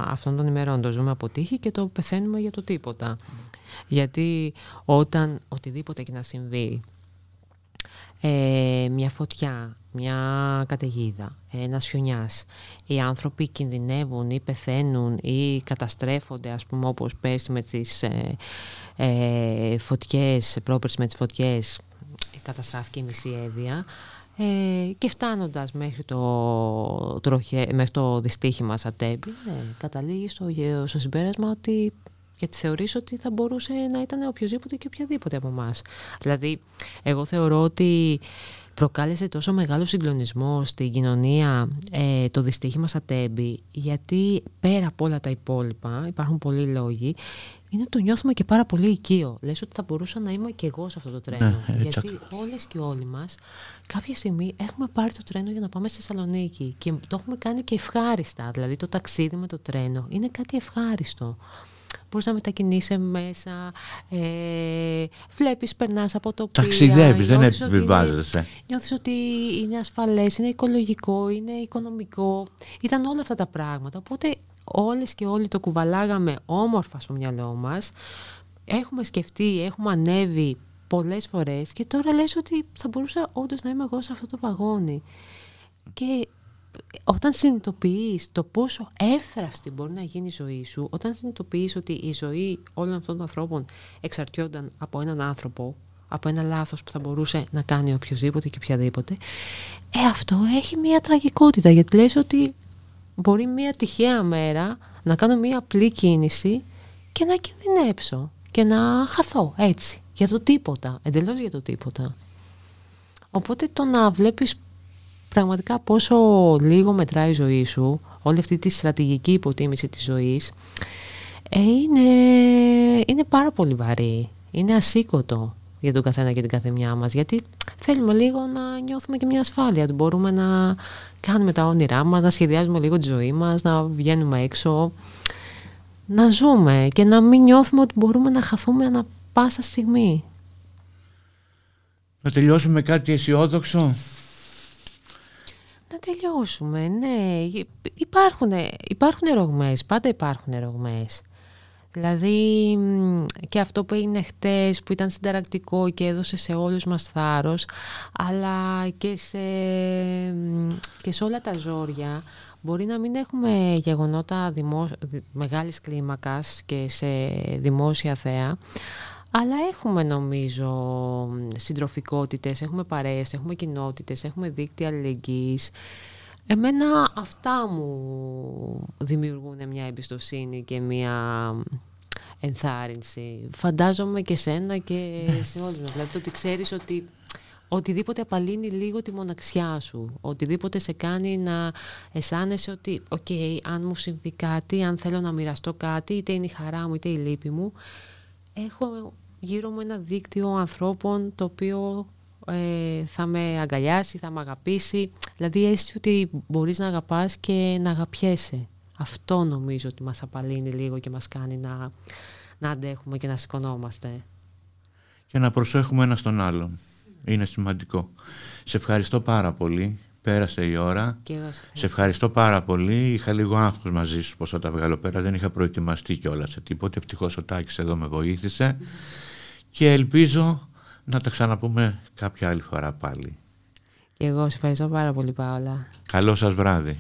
αυτών των ημερών. Το ζούμε από τύχη και το πεθαίνουμε για το τίποτα. Γιατί όταν οτιδήποτε και να συμβεί, ε, μια φωτιά, μια καταιγίδα, ένας χιονιάς, οι άνθρωποι κινδυνεύουν ή πεθαίνουν ή καταστρέφονται, ας πούμε όπως πέρσι με τις ε, ε, φωτιές, πρόπερσι με τις φωτιές, καταστράφηκε η μισή Εύβοια, ε, και φτάνοντας μέχρι το, τροχε, μέχρι το δυστύχημα Σατέμπη, ναι, καταλήγει στο, στο συμπέρασμα ότι γιατί θεωρείς ότι θα μπορούσε να ήταν οποιοδήποτε και οποιαδήποτε από εμάς. Δηλαδή, εγώ θεωρώ ότι προκάλεσε τόσο μεγάλο συγκλονισμό στην κοινωνία ε, το δυστύχημα Σατέμπη, γιατί πέρα από όλα τα υπόλοιπα, υπάρχουν πολλοί λόγοι, είναι το νιώθουμε και πάρα πολύ οικείο. Λες ότι θα μπορούσα να είμαι και εγώ σε αυτό το τρένο. Ναι, γιατί όλες και όλοι μας κάποια στιγμή έχουμε πάρει το τρένο για να πάμε στη Θεσσαλονίκη και το έχουμε κάνει και ευχάριστα. Δηλαδή το ταξίδι με το τρένο είναι κάτι ευχάριστο. Μπορείς να μετακινείσαι μέσα, ε, βλέπεις, περνάς από το Ταξιδεύεις, δεν επιβιβάζεσαι. Νιώθεις ότι είναι ασφαλές, είναι οικολογικό, είναι οικονομικό. Ήταν όλα αυτά τα πράγματα. Οπότε όλες και όλοι το κουβαλάγαμε όμορφα στο μυαλό μας. Έχουμε σκεφτεί, έχουμε ανέβει πολλές φορές και τώρα λες ότι θα μπορούσα όντως να είμαι εγώ σε αυτό το βαγόνι. Και όταν συνειδητοποιείς το πόσο εύθραυστη μπορεί να γίνει η ζωή σου, όταν συνειδητοποιείς ότι η ζωή όλων αυτών των ανθρώπων εξαρτιόνταν από έναν άνθρωπο, από ένα λάθος που θα μπορούσε να κάνει οποιοδήποτε και οποιαδήποτε, ε, αυτό έχει μια τραγικότητα, γιατί λες ότι μπορεί μια τυχαία μέρα να κάνω μια απλή κίνηση και να κινδυνέψω και να χαθώ έτσι, για το τίποτα, εντελώς για το τίποτα. Οπότε το να βλέπεις πραγματικά πόσο λίγο μετράει η ζωή σου, όλη αυτή τη στρατηγική υποτίμηση της ζωής, ε, είναι, είναι πάρα πολύ βαρύ, είναι ασήκωτο για τον καθένα και την καθεμιά μας, γιατί θέλουμε λίγο να νιώθουμε και μια ασφάλεια, ότι μπορούμε να κάνουμε τα όνειρά μας, να σχεδιάζουμε λίγο τη ζωή μας, να βγαίνουμε έξω, να ζούμε και να μην νιώθουμε ότι μπορούμε να χαθούμε ανα πάσα στιγμή. Να τελειώσουμε κάτι αισιόδοξο; Να τελειώσουμε, ναι. Υπάρχουν, υπάρχουν ρογμές, πάντα υπάρχουν ρογμές. Δηλαδή και αυτό που έγινε χτες που ήταν συνταρακτικό και έδωσε σε όλους μας θάρρος αλλά και σε, και σε όλα τα ζόρια μπορεί να μην έχουμε γεγονότα δημο, μεγάλης κλίμακας και σε δημόσια θέα αλλά έχουμε νομίζω συντροφικότητες, έχουμε παρέες, έχουμε κοινότητες, έχουμε δίκτυα αλληλεγγύης Εμένα αυτά μου δημιουργούν μια εμπιστοσύνη και μια ενθάρρυνση. Φαντάζομαι και σένα και σε όλους μας. Δηλαδή το ότι ξέρεις ότι οτιδήποτε απαλύνει λίγο τη μοναξιά σου, οτιδήποτε σε κάνει να αισθάνεσαι ότι οκ, αν μου συμβεί κάτι, αν θέλω να μοιραστώ κάτι, είτε είναι η χαρά μου είτε η λύπη μου, έχω γύρω μου ένα δίκτυο ανθρώπων το οποίο ε, θα με αγκαλιάσει, θα με αγαπήσει. Δηλαδή αίσθηση ότι μπορείς να αγαπάς και να αγαπιέσαι. Αυτό νομίζω ότι μας απαλύνει λίγο και μας κάνει να, να αντέχουμε και να σηκωνόμαστε. Και να προσέχουμε ένα στον άλλον. Είναι σημαντικό. Σε ευχαριστώ πάρα πολύ. Πέρασε η ώρα. Και εγώ σε, σε ευχαριστώ πάρα πολύ. Είχα λίγο άγχος μαζί σου πώς θα τα βγάλω πέρα. Δεν είχα προετοιμαστεί κιόλας σε τίποτε. Ευτυχώς ο Τάκης εδώ με βοήθησε. Και ελπίζω να τα ξαναπούμε κάποια άλλη φορά πάλι. Και εγώ σε ευχαριστώ πάρα πολύ Παόλα. Καλό σας βράδυ.